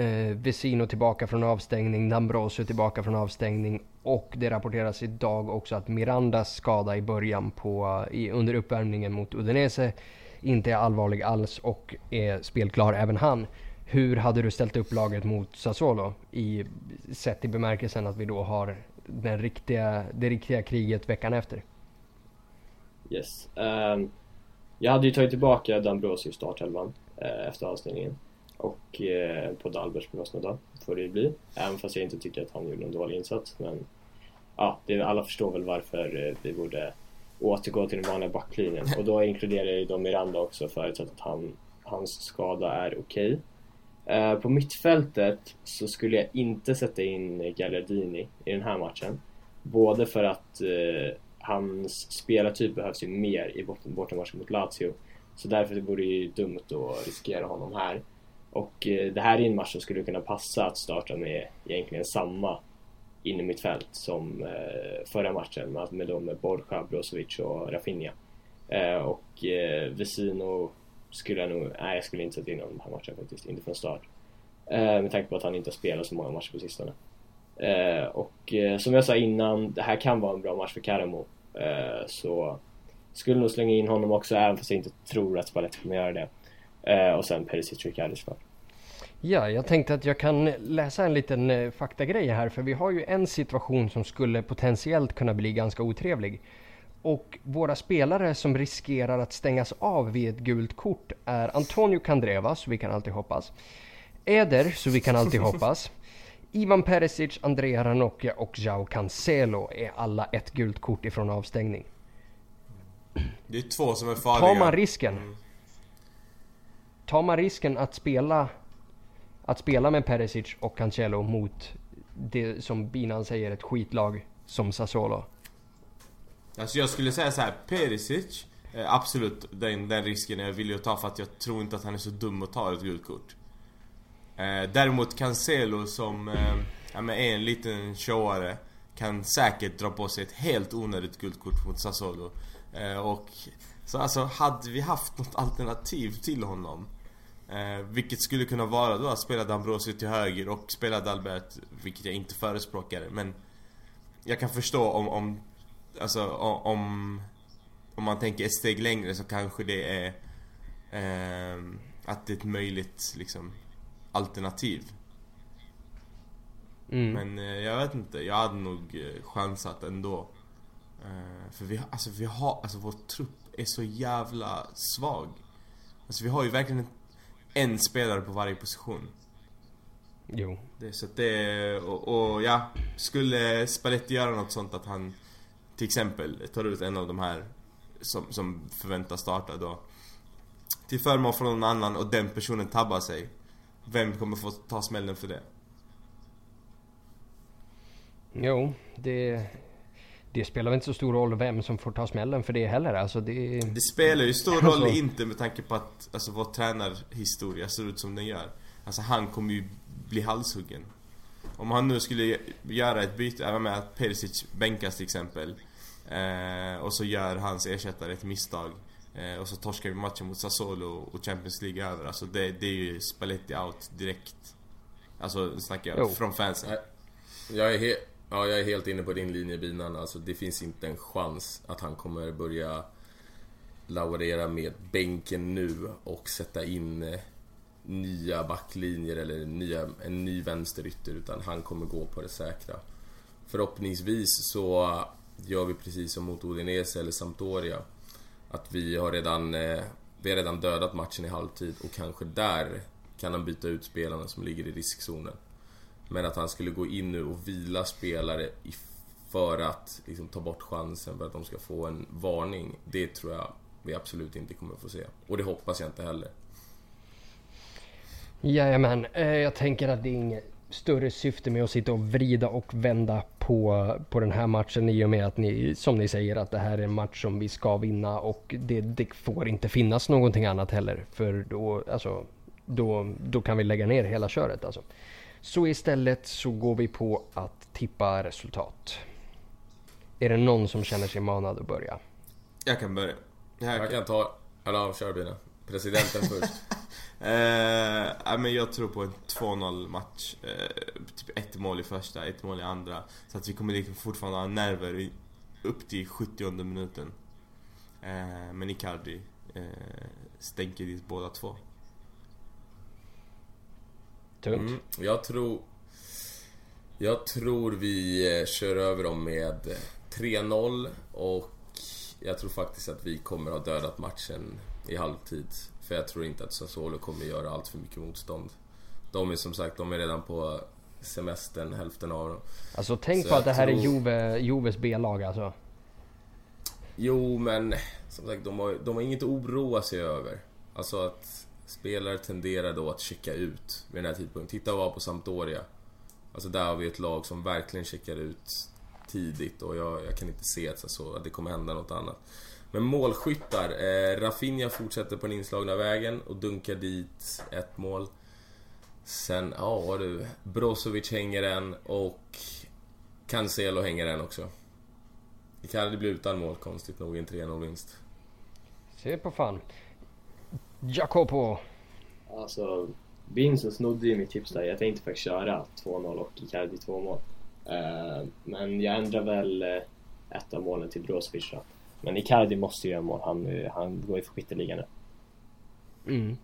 S1: Eh, Vesino tillbaka från avstängning, D'Ambrosio tillbaka från avstängning och det rapporteras idag också att Mirandas skada i början på, i, under uppvärmningen mot Udinese inte är allvarlig alls och är spelklar även han. Hur hade du ställt upp laget mot Sassuolo? I, sett i bemärkelsen att vi då har den riktiga, det riktiga kriget veckan efter.
S2: Yes. Um, jag hade ju tagit tillbaka D'Ambrosio i startelvan uh, efter avstängningen. Och uh, på Dalberts bekostnad då, får det ju bli. Även fast jag inte tycker att han gjorde en dålig insats. Men ja, det, alla förstår väl varför eh, vi borde återgå till den vanliga backlinjen. Och då inkluderar jag ju då Miranda också förutsatt att han, hans skada är okej. Okay. Eh, på mittfältet så skulle jag inte sätta in Gallardini i den här matchen. Både för att eh, hans spelartyp behövs ju mer i bortamatchen mot Lazio. Så därför vore det ju dumt att riskera honom här. Och eh, det här är en match som skulle kunna passa att starta med egentligen samma innermittfält som eh, förra matchen med, med, med Borja, Brozovic och Rafinha. Eh, och Vesino skulle jag nog, nej jag skulle inte sätta in honom den här matchen faktiskt, inte från start. Eh, med tanke på att han inte har spelat så många matcher på sistone. Eh, och eh, som jag sa innan, det här kan vara en bra match för Karamo. Eh, så skulle nog slänga in honom också, även fast jag inte tror att Spalletti kommer göra det. Eh, och sen Perisic Ricciardi såklart.
S1: Ja, jag tänkte att jag kan läsa en liten eh, faktagrej här, för vi har ju en situation som skulle potentiellt kunna bli ganska otrevlig. Och våra spelare som riskerar att stängas av vid ett gult kort är Antonio Candreva, så vi kan alltid hoppas. Eder, så vi kan alltid hoppas. Ivan Perisic, Andrea Ranocchia och Jao Cancelo är alla ett gult kort ifrån avstängning.
S4: Det är två som är farliga.
S1: Tar man risken? Mm. Tar man risken att spela att spela med Perisic och Cancelo mot det som Binan säger ett skitlag som Sassuolo?
S4: Alltså jag skulle säga så här, Perisic, absolut den, den risken är jag villig att ta för att jag tror inte att han är så dum att ta ett gult kort. Eh, däremot Cancelo som eh, ja, är en liten showare kan säkert dra på sig ett helt onödigt guldkort mot Sassuolo. Eh, och så alltså, hade vi haft något alternativ till honom vilket skulle kunna vara då att spela D'Ambrosio till höger och spela Dalbert, vilket jag inte förespråkar. Men jag kan förstå om, om alltså om, om man tänker ett steg längre så kanske det är eh, att det är ett möjligt liksom alternativ. Mm. Men eh, jag vet inte, jag hade nog eh, chansat ändå. Eh, för vi, alltså, vi har, alltså vår trupp är så jävla svag. Alltså vi har ju verkligen en spelare på varje position.
S1: Jo.
S4: Det, så att det, och, och ja, skulle Spalletti göra något sånt att han till exempel tar ut en av de här som, som förväntas starta då till förmån för någon annan och den personen tabbar sig. Vem kommer få ta smällen för det?
S1: Jo, det, det spelar väl inte så stor roll vem som får ta smällen för det heller. Alltså det...
S4: Det spelar ju stor roll
S1: Alltså-
S4: inte med tanke på att alltså, vår tränarhistoria ser ut som den gör. Alltså han kommer ju bli halshuggen. Om han nu skulle göra ett byte, även med att Perisic bänkas till exempel. Eh, och så gör hans ersättare ett misstag. Eh, och så torskar vi matchen mot Sassuolo och Champions League över. Alltså det, det är ju Spalletti out direkt. Alltså snackar
S1: Jo.
S4: jag från fansen.
S3: Jag är, he- ja, jag är helt inne på din linje Binan. Alltså, det finns inte en chans att han kommer börja laborera med bänken nu och sätta in eh, nya backlinjer eller nya, en ny vänsterytter utan han kommer gå på det säkra. Förhoppningsvis så gör vi precis som mot Odinese eller Sampdoria. Att vi har redan, eh, vi har redan dödat matchen i halvtid och kanske där kan han byta ut spelarna som ligger i riskzonen. Men att han skulle gå in nu och vila spelare i, för att liksom, ta bort chansen för att de ska få en varning. Det tror jag vi absolut inte kommer få se. Och det hoppas jag inte heller.
S1: Jajamän, eh, jag tänker att det är inget större syfte med att sitta och vrida och vända på, på den här matchen i och med att ni, som ni säger, att det här är en match som vi ska vinna och det, det får inte finnas någonting annat heller. För då, alltså, då, då kan vi lägga ner hela köret alltså. Så istället så går vi på att tippa resultat. Är det någon som känner sig manad att börja?
S4: Jag kan börja. Jag
S3: Jag kan ta... Eller kör Bina. Presidenten först.
S4: Eh, men jag tror på en 2-0 match. Eh, typ ett mål i första, ett mål i andra. Så att vi kommer liksom fortfarande ha nerver i, upp till 70 minuten. Eh, men Icardi eh, stänker dit båda två.
S1: Tunt.
S3: Mm, jag tror... Jag tror vi eh, kör över dem med eh, 3-0 och jag tror faktiskt att vi kommer ha dödat matchen i halvtid. För jag tror inte att Sassuolo kommer göra allt för mycket motstånd. De är som sagt, de är redan på semestern, hälften av dem.
S1: Alltså tänk
S3: Så
S1: på att det här är
S3: tror-
S1: Juve, Juves B-lag alltså.
S3: Jo, men som sagt, de har, de har inget att oroa sig över. Alltså att spelare tenderar då att checka ut vid den här tidpunkten. Titta vad på Sampdoria. Alltså där har vi ett lag som verkligen checkar ut tidigt och jag, jag kan inte se att, så, att det kommer hända något annat. Men målskyttar. Eh, Rafinha fortsätter på den inslagna vägen och dunkar dit ett mål. Sen, ja du, Brozovic hänger en och Cancelo hänger en också. Icardi blir utan mål konstigt nog i en 3-0 vinst.
S1: Se på fan. Jacopo.
S2: Alltså, Vincent snodde ju mitt tips där. Jag tänkte faktiskt köra 2-0 och Icardi 2 mål. Eh, men jag ändrar väl eh, ett av målen till Brozovic då. Men Icardi måste ju göra mål. Han, eh, han går ju för skytteligan nu.
S1: Mm.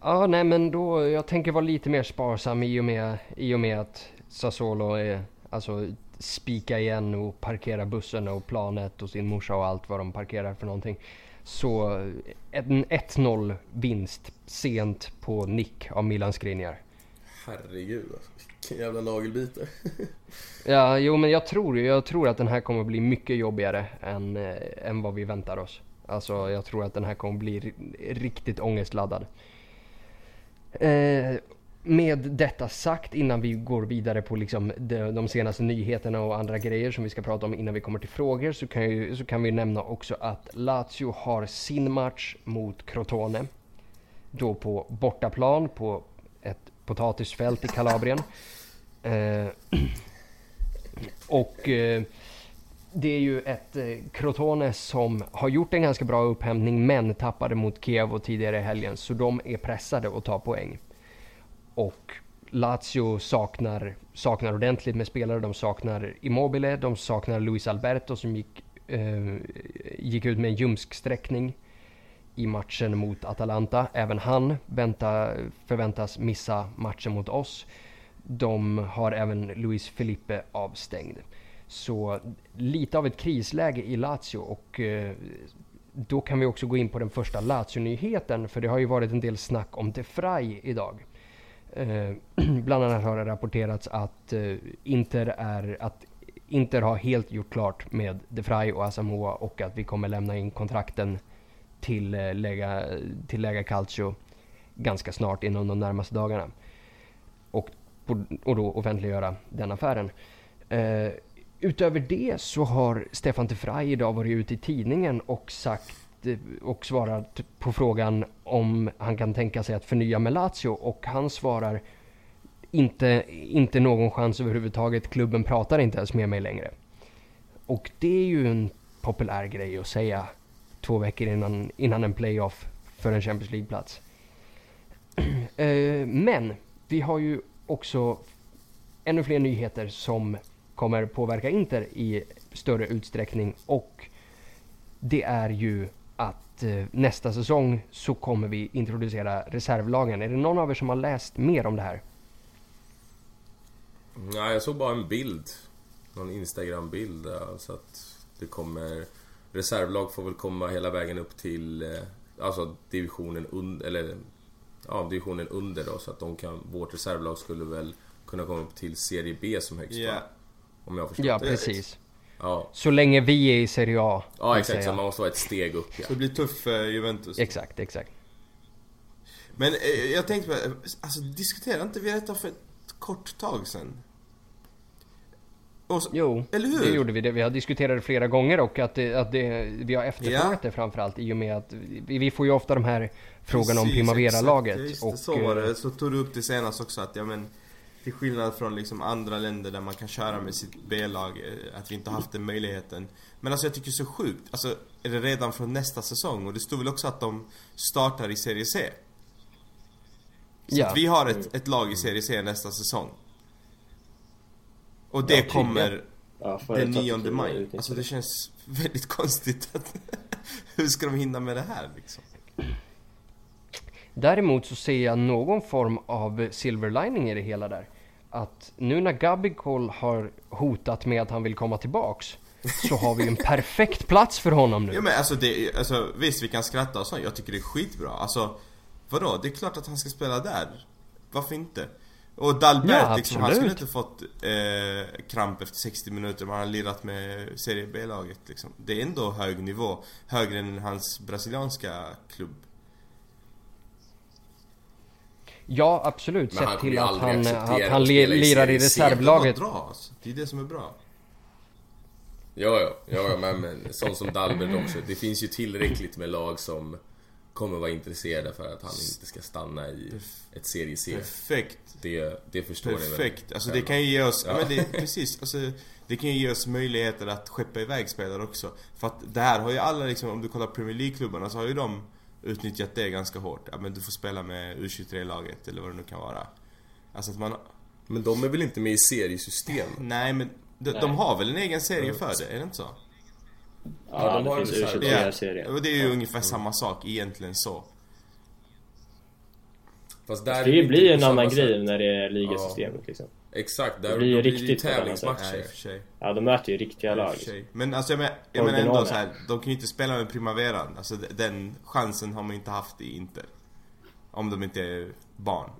S1: Ja, nej men då, jag tänker vara lite mer sparsam i och med, i och med att Sassuolo är, alltså spika igen och parkera bussen och planet och sin morsa och allt vad de parkerar för någonting. Så en 1-0 vinst sent på nick av Milan Skriniar.
S3: Herregud alltså. Vilken jävla nagelbitare.
S1: Ja, jo men jag tror, jag tror att den här kommer bli mycket jobbigare än, eh, än vad vi väntar oss. Alltså jag tror att den här kommer bli ri- riktigt ångestladdad. Eh, med detta sagt innan vi går vidare på liksom de, de senaste nyheterna och andra grejer som vi ska prata om innan vi kommer till frågor så kan, ju, så kan vi nämna också att Lazio har sin match mot Crotone. Då på bortaplan på ett potatisfält i Kalabrien. Eh, och eh, det är ju ett eh, Crotone som har gjort en ganska bra upphämtning men tappade mot Kiev tidigare i helgen. Så de är pressade att ta poäng. Och Lazio saknar, saknar ordentligt med spelare. De saknar Immobile, de saknar Luis Alberto som gick, eh, gick ut med en ljumsksträckning i matchen mot Atalanta. Även han vänta, förväntas missa matchen mot oss. De har även Luis Felipe avstängd. Så lite av ett krisläge i Lazio och eh, då kan vi också gå in på den första Lazio-nyheten för det har ju varit en del snack om De Frey idag. Eh, bland annat har det rapporterats att eh, Inter är att Inter har helt gjort klart med De Frey och Asamoah och att vi kommer lämna in kontrakten till, eh, Lega, till Lega Calcio ganska snart inom de närmaste dagarna. Och, och då offentliggöra den affären. Eh, utöver det så har Stefan De Frey idag varit ute i tidningen och sagt Eh, och svarar på frågan om han kan tänka sig att förnya med Lazio och han svarar inte, inte någon chans överhuvudtaget. Klubben pratar inte ens med mig längre. Och det är ju en populär grej att säga två veckor innan, innan en playoff för en Champions League-plats. Eh, men vi har ju också ännu fler nyheter som kommer påverka Inter i större utsträckning och det är ju att eh, nästa säsong så kommer vi introducera reservlagen. Är det någon av er som har läst mer om det här?
S3: Nej, jag såg bara en bild. Någon Instagram-bild. Så att det kommer... Reservlag får väl komma hela vägen upp till... Eh, alltså divisionen under... Eller... Ja, divisionen under då. Så att de kan... Vårt reservlag skulle väl kunna komma upp till Serie B som högst yeah. Om jag har förstått
S1: Ja, precis. Ja. Så länge vi är i Serie A.
S3: Ja, exakt. Så man måste vara ett steg upp. Ja.
S4: Så det blir tufft för Juventus.
S1: Exakt, exakt.
S4: Men eh, jag tänkte på, alltså diskuterade inte vi detta för ett kort tag sedan?
S1: Så, jo, eller hur? det gjorde vi. Det. Vi har diskuterat det flera gånger och att, det, att det, vi har efterfrågat ja. det framförallt i och med att vi, vi får ju ofta de här frågorna om Primavera-laget.
S4: Det, så var det. Så tog du upp det senast också att ja men till skillnad från liksom andra länder där man kan köra med sitt B-lag, eh, att vi inte haft den möjligheten. Men alltså jag tycker det är så sjukt. Alltså, är det redan från nästa säsong? Och det står väl också att de startar i Serie C? Så ja. att vi har ett, ett lag i Serie C nästa säsong. Och det ja, kommer ja, den 9 maj. Alltså det känns väldigt konstigt att Hur ska de hinna med det här liksom?
S1: Däremot så ser jag någon form av silver lining i det hela där. Att nu när Gabigol har hotat med att han vill komma tillbaks så har vi en perfekt plats för honom nu.
S4: Ja men alltså, det, alltså visst vi kan skratta och så, jag tycker det är skitbra. Alltså vadå? Det är klart att han ska spela där. Varför inte? Och Dalbert ja, liksom, han skulle inte fått eh, kramp efter 60 minuter om han har lirat med Serie B-laget liksom. Det är ändå hög nivå. Högre än hans brasilianska klubb.
S1: Ja, absolut. Sett till att han, att han lirar i reservlaget.
S4: Det är det som är bra.
S3: Ja, ja, ja, men, men sån som Dalbert också. Det finns ju tillräckligt med lag som kommer vara intresserade för att han inte ska stanna i ett serie C.
S4: Perfekt.
S3: Det, det förstår
S4: Perfekt. ni väl? Perfekt. Alltså det kan ju ge oss, ja. men det, precis. Alltså, det kan ju ge oss möjligheter att skeppa iväg spelare också. För att det här har ju alla liksom, om du kollar Premier League-klubbarna så har ju de utnyttjat det ganska hårt. Ja men du får spela med U23-laget eller vad det nu kan vara. Alltså att man...
S3: Men de är väl inte med i seriesystem?
S4: Nej men de, Nej. de har väl en egen serie för det, är det inte så?
S2: Ja, ja de har det finns U23-serien.
S4: Ja, det är ju ja. ungefär samma sak egentligen så.
S2: Fast där det blir ju en annan grej när det är ligasystemet liksom.
S3: Exakt, där det blir ju riktigt tävlingsmatcher.
S2: Ja, ja, de möter ju riktiga lag.
S4: Men alltså jag, men, jag menar ändå så här, de kan ju inte spela med Primaveran. Alltså den chansen har man inte haft i Inter. Om de inte är barn.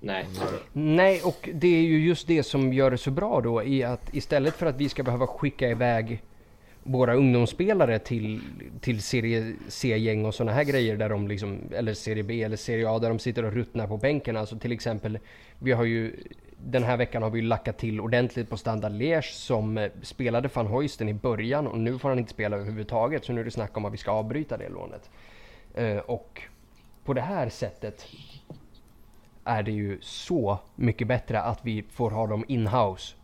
S2: Nej.
S1: Nej, och det är ju just det som gör det så bra då i att istället för att vi ska behöva skicka iväg våra ungdomsspelare till, till serie C-gäng och sådana här grejer där de liksom, eller serie B eller serie A där de sitter och ruttnar på bänken. Alltså till exempel, vi har ju den här veckan har vi lackat till ordentligt på Standard Liège som eh, spelade van Hoisten i början och nu får han inte spela överhuvudtaget så nu är det snack om att vi ska avbryta det lånet. Eh, och på det här sättet är det ju så mycket bättre att vi får ha dem in-house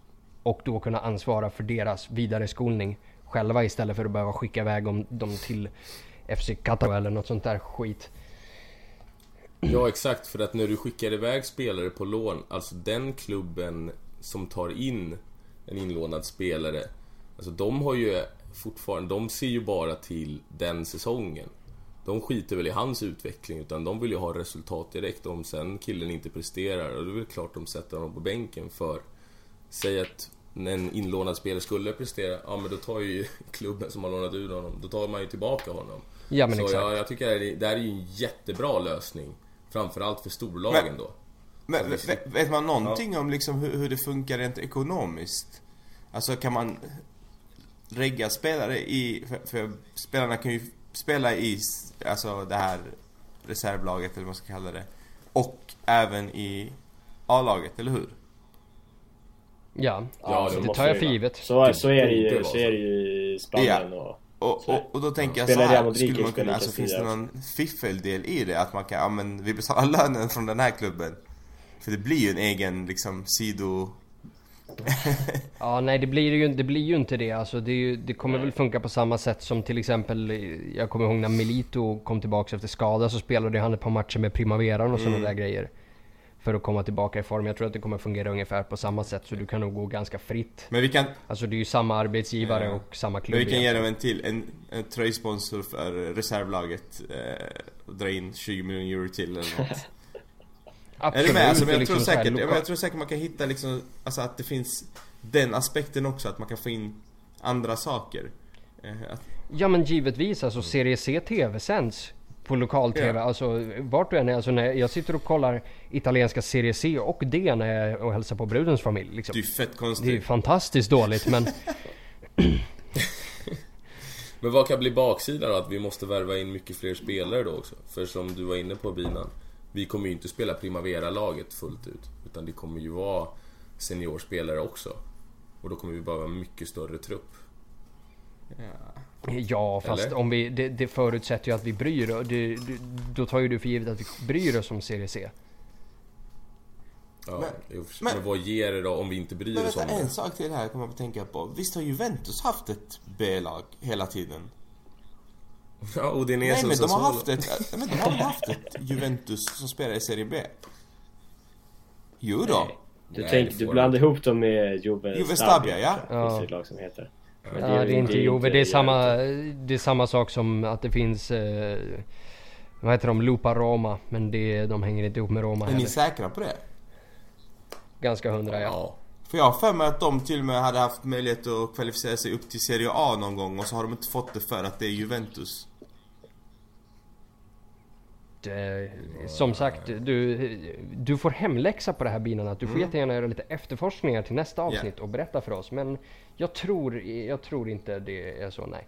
S1: och då kunna ansvara för deras vidare skolning själva istället för att behöva skicka iväg dem till FC Qatar eller något sånt där skit.
S3: Ja exakt, för att när du skickar iväg spelare på lån, alltså den klubben som tar in en inlånad spelare, alltså de har ju fortfarande, de ser ju bara till den säsongen. De skiter väl i hans utveckling, utan de vill ju ha resultat direkt om sen killen inte presterar. Och då är det klart de sätter honom på bänken för, säg att en inlånad spelare skulle prestera, ja men då tar ju klubben som har lånat ut honom, då tar man ju tillbaka honom.
S1: Ja men
S3: Så
S1: exakt.
S3: jag, jag tycker det, det här är ju en jättebra lösning. Framförallt för storlagen men, då.
S4: Men vet, vet man någonting ja. om liksom hur, hur det funkar rent ekonomiskt? Alltså kan man... regga spelare i, för, för spelarna kan ju spela i alltså det här reservlaget eller vad man ska kalla det. Och även i A-laget, eller hur?
S1: Ja,
S2: Ja,
S1: det,
S2: det
S1: tar
S2: måste
S1: jag för givet.
S2: Så, så är det ju, så är det ju i Spanien och...
S4: Och, och, och då tänker jag så här, skulle man kunna, alltså finns det någon fiffeldel i det? Att man kan, ja men vi betalar lönen från den här klubben. För det blir ju en egen liksom sido...
S1: Ja, nej det blir ju, det blir ju inte det. Alltså, det, ju, det kommer väl funka på samma sätt som till exempel, jag kommer ihåg när Milito kom tillbaka efter skada så spelade han ett par matcher med Primaveran och sådana där grejer. För att komma tillbaka i form. Jag tror att det kommer fungera ungefär på samma sätt så du kan nog gå ganska fritt.
S4: Men vi kan,
S1: Alltså det är ju samma arbetsgivare
S4: Ja.
S1: och samma
S4: men
S1: klubb
S4: vi kan ge dem en till, en, en tröjsponsor för reservlaget. Eh, och dra in 20 miljoner euro till eller något. Är
S1: Absolut.
S4: du med? Alltså, men jag,
S1: liksom
S4: tror säkert, ja, men
S1: loka-
S4: jag tror säkert man kan hitta liksom, alltså att det finns den aspekten också, att man kan få in andra saker. Eh, att,
S1: Ja men givetvis alltså Serie C TV-sänds på lokal-TV.
S4: Ja.
S1: Alltså vart du än är. Alltså när jag sitter och kollar italienska Serie C och D när jag är och hälsar på brudens familj. Liksom.
S4: det är fett
S1: Det är
S4: konstigt.
S1: fantastiskt dåligt men
S3: Men vad kan bli baksidan då? Att vi måste värva in mycket fler spelare då också? För som du var inne på Binan, vi kommer ju inte spela Primavera-laget fullt ut. Utan det kommer ju vara seniorspelare också. Och då kommer vi behöva en mycket större trupp.
S4: Ja.
S1: Ja fast
S3: Eller?
S1: om vi, det, det förutsätter ju att vi bryr oss. Det, det, då tar ju du för givet att vi bryr oss om Serie C.
S3: Ja,
S4: Men- men-
S3: men vad ger det då om vi inte bryr
S4: Men
S3: oss om
S4: vänta, en
S3: det?
S4: sak till här kommer jag att tänka på. Visst har Juventus haft ett B-lag hela tiden?
S3: Ja, Udinese
S4: Nej men
S3: och
S4: de har haft ett, men de har haft ett Juventus som spelar i Serie B? Jo då.
S2: Du,
S3: Nej,
S2: tänk,
S3: det
S2: du blandar ihop dem med Juve,
S4: Juve Stabia, ja.
S1: Ja.
S2: Det ett lag som heter.
S1: Ja, det är inte
S2: ju
S1: Juve. Det är, samma, det är samma sak som att det finns... Eh, vad heter de? Lupa Roma. Men det, de hänger inte ihop med Roma
S4: Är ni
S1: heller.
S4: säkra på det?
S1: Ganska hundra ja.
S3: Ja.
S4: För jag har för mig att de till och med hade haft möjlighet att kvalificera sig upp till Serie A någon gång och så har de inte fått det för att det är Juventus.
S1: Det, som sagt, du, du får hemläxa på det här binan. Du får jättegärna göra lite efterforskningar till nästa avsnitt och berätta för oss. Men jag tror, jag tror inte det är så, nej.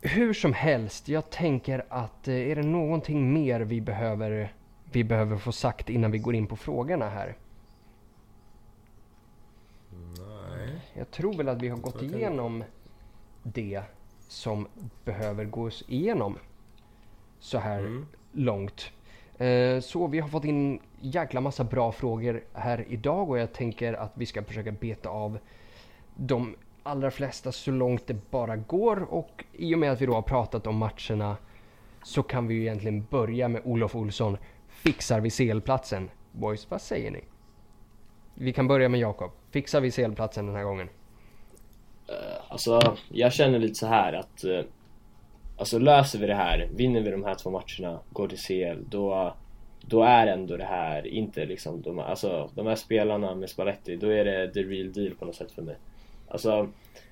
S1: Hur som helst, jag tänker att eh, är det någonting mer vi behöver, vi behöver få sagt innan vi går in på frågorna här?
S3: Nej.
S1: Jag tror väl att vi har gått igenom det som behöver gås igenom så här
S3: Mm.
S1: långt. Eh, Så vi har fått in jäkla massa bra frågor här idag och jag tänker att vi ska försöka beta av de allra flesta så långt det bara går och i och med att vi då har pratat om matcherna så kan vi ju egentligen börja med Olof Olsson. Fixar vi CL-platsen? Boys, vad säger ni? Vi kan börja med Jakob. Fixar vi CL-platsen den här gången?
S2: Alltså, jag känner lite så här att eh, Alltså löser vi det här, vinner vi de här två matcherna, går till CL, då Då är ändå det här inte liksom de, alltså, de här spelarna med Spalletti, då är det the real deal på något sätt för mig. Alltså,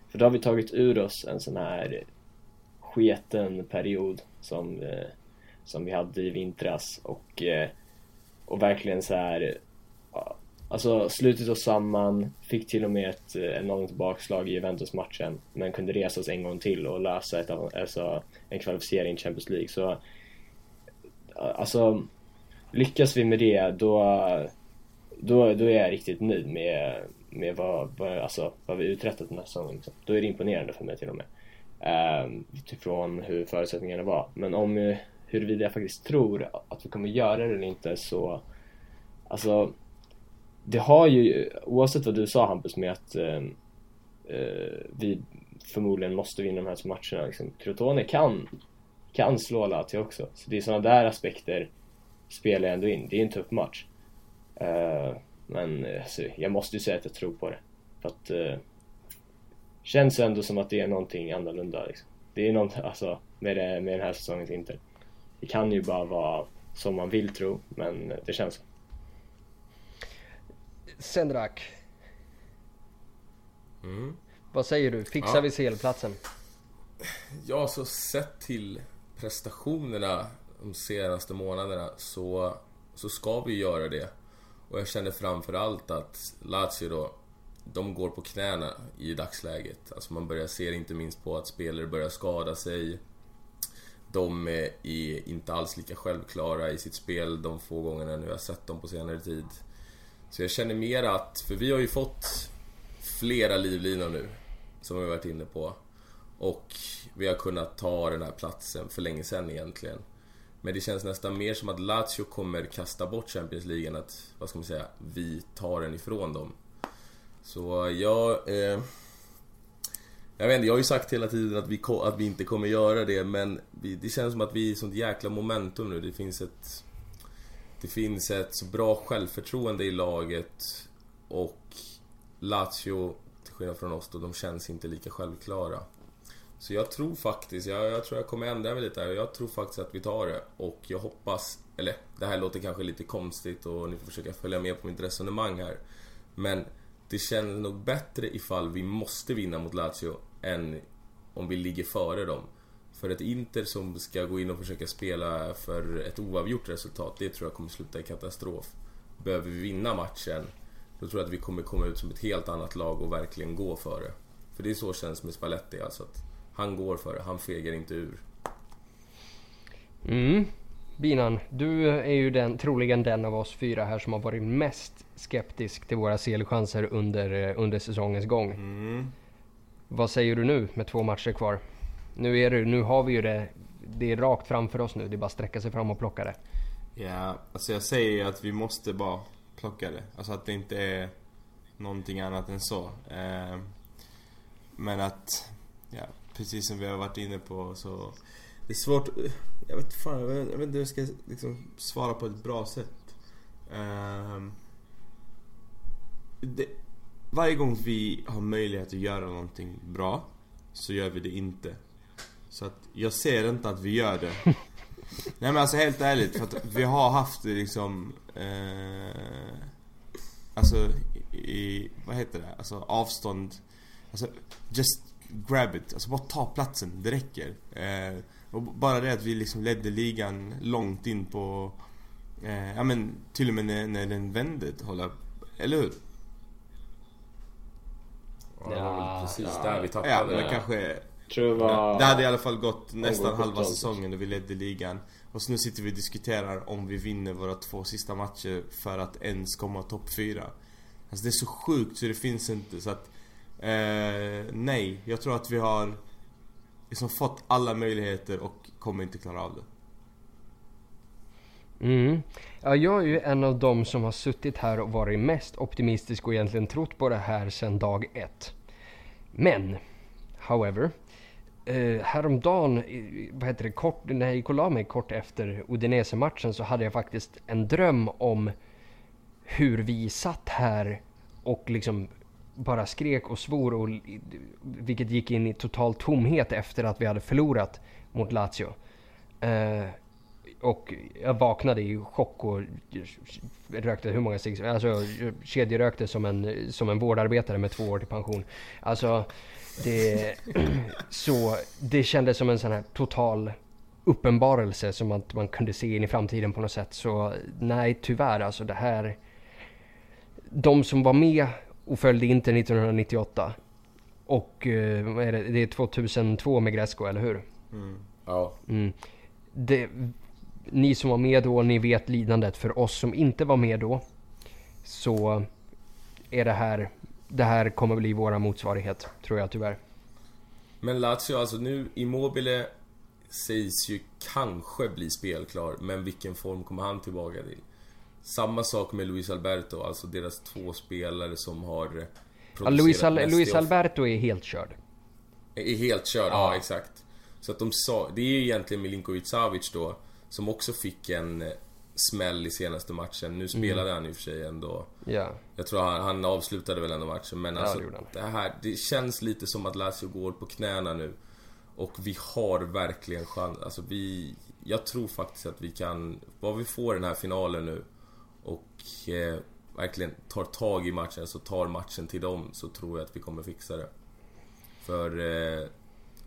S2: för då har vi tagit ur oss en sån här sketen period som, eh, som vi hade i vintras och, eh, och verkligen så här Alltså slutit oss samman, fick till och med ett eh, enormt bakslag i Juventus-matchen men kunde resa oss en gång till och lösa ett, alltså, en kvalificering i Champions League. Så eh, alltså, lyckas vi med det då, då, då är jag riktigt nöjd med, med vad, vad, alltså, vad vi uträttat den här säsongen. Liksom. Då är det imponerande för mig till och med. Um, utifrån hur förutsättningarna var. Men om eh, huruvida jag faktiskt tror att vi kommer göra det eller inte så Alltså det har ju, oavsett vad du sa Hampus med att eh, eh, vi förmodligen måste vinna de här matcherna. Liksom. Crotone kan, kan slå Lazio också. Så det är sådana där aspekter spelar jag ändå in. Det är en tuff match. Eh, men eh, alltså, jag måste ju säga att jag tror på det. För att eh, känns ändå som att det är någonting annorlunda. Liksom. Det är något, alltså, med, det, med den här säsongens Inter. Det kan ju bara vara som man vill tro, men eh, det känns så.
S1: Sendrak,
S3: Mm.
S1: vad säger du? Fixar
S3: Ja.
S1: vi CL-platsen?
S3: Ja, så sett till prestationerna de senaste månaderna så, så ska vi göra det. Och jag känner framförallt att Lazio då, de går på knäna i dagsläget. Alltså man börjar se inte minst på att spelare börjar skada sig. De är inte alls lika självklara i sitt spel de få gångerna nu jag sett dem på senare tid. Så jag känner mer att, för vi har ju fått flera livlinor nu, som vi har varit inne på. Och vi har kunnat ta den här platsen för länge sedan egentligen. Men det känns nästan mer som att Lazio kommer kasta bort Champions League än att, vad ska man säga, vi tar den ifrån dem. Så jag... Eh, jag vet inte, jag har ju sagt hela tiden att vi, att vi inte kommer göra det men vi, det känns som att vi är i sånt jäkla momentum nu. Det finns ett... Det finns ett så bra självförtroende i laget och Lazio, till skillnad från oss då, de känns inte lika självklara. Så jag tror faktiskt, jag, jag tror jag kommer ändra mig lite här. Jag tror faktiskt att vi tar det. Och jag hoppas, eller det här låter kanske lite konstigt och ni får försöka följa med på mitt resonemang här. Men det känns nog bättre ifall vi måste vinna mot Lazio än om vi ligger före dem. För ett Inter som ska gå in och försöka spela för ett oavgjort resultat, det tror jag kommer sluta i katastrof. Behöver vi vinna matchen, då tror jag att vi kommer komma ut som ett helt annat lag och verkligen gå före. För det är så känns med Spalletti alltså. Att han går före, han fegar inte ur.
S1: Mm. Binan, du är ju den, troligen den av oss fyra här som har varit mest skeptisk till våra CL-chanser under, eh, under säsongens gång.
S4: Mm.
S1: Vad säger du nu med två matcher kvar? Nu, är det, nu har vi ju det, det är rakt framför oss nu. Det är bara att sträcka sig fram och plocka det.
S4: Ja, alltså jag säger ju att vi måste bara plocka det. Alltså att det inte är någonting annat än så. Eh, men att, ja, precis som vi har varit inne på så det är svårt, jag vet fan, jag vet, jag vet inte hur jag ska liksom svara på ett bra sätt. Eh, det, varje gång vi har möjlighet att göra någonting bra så gör vi det inte. Så att jag ser inte att vi gör det. Nej men alltså helt ärligt, för att vi har haft det liksom eh, Alltså i, vad heter det? Alltså avstånd Alltså just grab it, alltså bara ta platsen, det räcker. Eh, och bara det att vi liksom ledde ligan långt in på, eh, ja men till och med när, när den vände, hålla, eller hur?
S3: Ja, det var väl precis ja. där vi tappade.
S4: Ja, men kanske...
S2: Tror det, var...
S4: det hade i alla fall gått nästan halva säsongen och vi ledde ligan. Och så nu sitter vi och diskuterar om vi vinner våra två sista matcher för att ens komma topp fyra. Alltså det är så sjukt så det finns inte så att Eh, nej, jag tror att vi har liksom fått alla möjligheter och kommer inte klara av det.
S1: Mm. Ja, jag är ju en av dem som har suttit här och varit mest optimistisk och egentligen trott på det här sedan dag ett. Men, however, eh, häromdagen, vad heter det, kort, när jag gick och la mig kort efter Udinese-matchen så hade jag faktiskt en dröm om hur vi satt här och liksom bara skrek och svor och, vilket gick in i total tomhet efter att vi hade förlorat mot Lazio. Eh, och jag vaknade i chock och rökte hur många cigg Alltså kedjerökte som en, som en vårdarbetare med två år till pension. Alltså det, så, det kändes som en sån här total uppenbarelse som att man kunde se in i framtiden på något sätt. Så nej, tyvärr alltså det här. De som var med och följde Inter 1998. Och eh, är det? det är 2002 med Gresco, eller hur?
S3: Mm. Ja.
S1: Mm. Det, ni som var med då, ni vet lidandet. För oss som inte var med då så är det här, det här kommer bli våra motsvarighet, tror jag tyvärr.
S3: Men Lazio, alltså nu, Immobile sägs ju kanske bli spelklar, men vilken form kommer han tillbaka till? Samma sak med Luis Alberto, alltså deras två spelare som har
S1: ja, Luis, Al Luis Alberto är helt körd.
S3: Är helt körd, ja. ja exakt. Så att de sa, det är ju egentligen Milinkovic Savic då, som också fick en smäll i senaste matchen. Nu spelade mm. han i och för sig ändå.
S1: Ja.
S3: Jag tror han, han avslutade väl ändå matchen. Men
S1: ja,
S3: alltså, det, det här, det känns lite som att Lazio går på knäna nu. Och vi har verkligen chans. Alltså vi... Jag tror faktiskt att vi kan... Vad vi får den här finalen nu och eh, verkligen tar tag i matchen, så tar matchen till dem, så tror jag att vi kommer fixa det. För eh,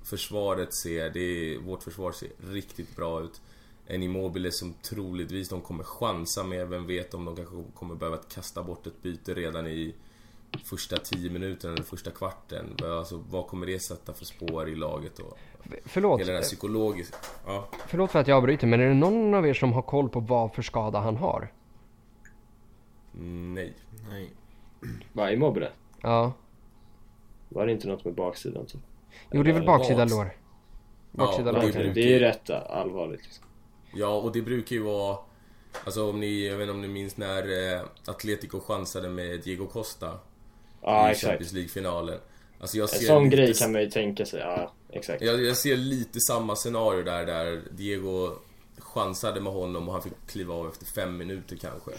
S3: försvaret ser, det vårt försvar ser riktigt bra ut. En Immobile som troligtvis de kommer chansa med, vem vet om de kanske kommer behöva kasta bort ett byte redan i första 10 minuterna eller första kvarten. Alltså, vad kommer det sätta för spår i laget och
S1: Förlåt,
S3: hela den här psykologiska... Ja.
S1: förlåt för att jag avbryter men är det någon av er som har koll på vad för skada han har?
S3: Mm, Nej.
S4: Nej.
S2: Vad, Immobile?
S1: Ja.
S2: Var det inte något med baksidan typ?
S1: Jo det är väl baksida
S3: baks-
S1: lår. Baksida
S3: Ja,
S1: lår.
S3: det
S2: det är
S3: ju-
S2: ju rätt allvarligt. Liksom.
S3: Ja, och det brukar ju vara... Alltså om ni, jag vet inte om ni minns när eh, Atletico chansade med Diego Costa
S2: Ja,
S3: i
S2: exakt.
S3: Champions League-finalen. Alltså jag
S2: En sån
S3: lite,
S2: grej kan man ju tänka sig, ja exakt.
S3: jag, jag ser lite samma scenario där, där Diego chansade med honom och han fick kliva av efter fem minuter kanske.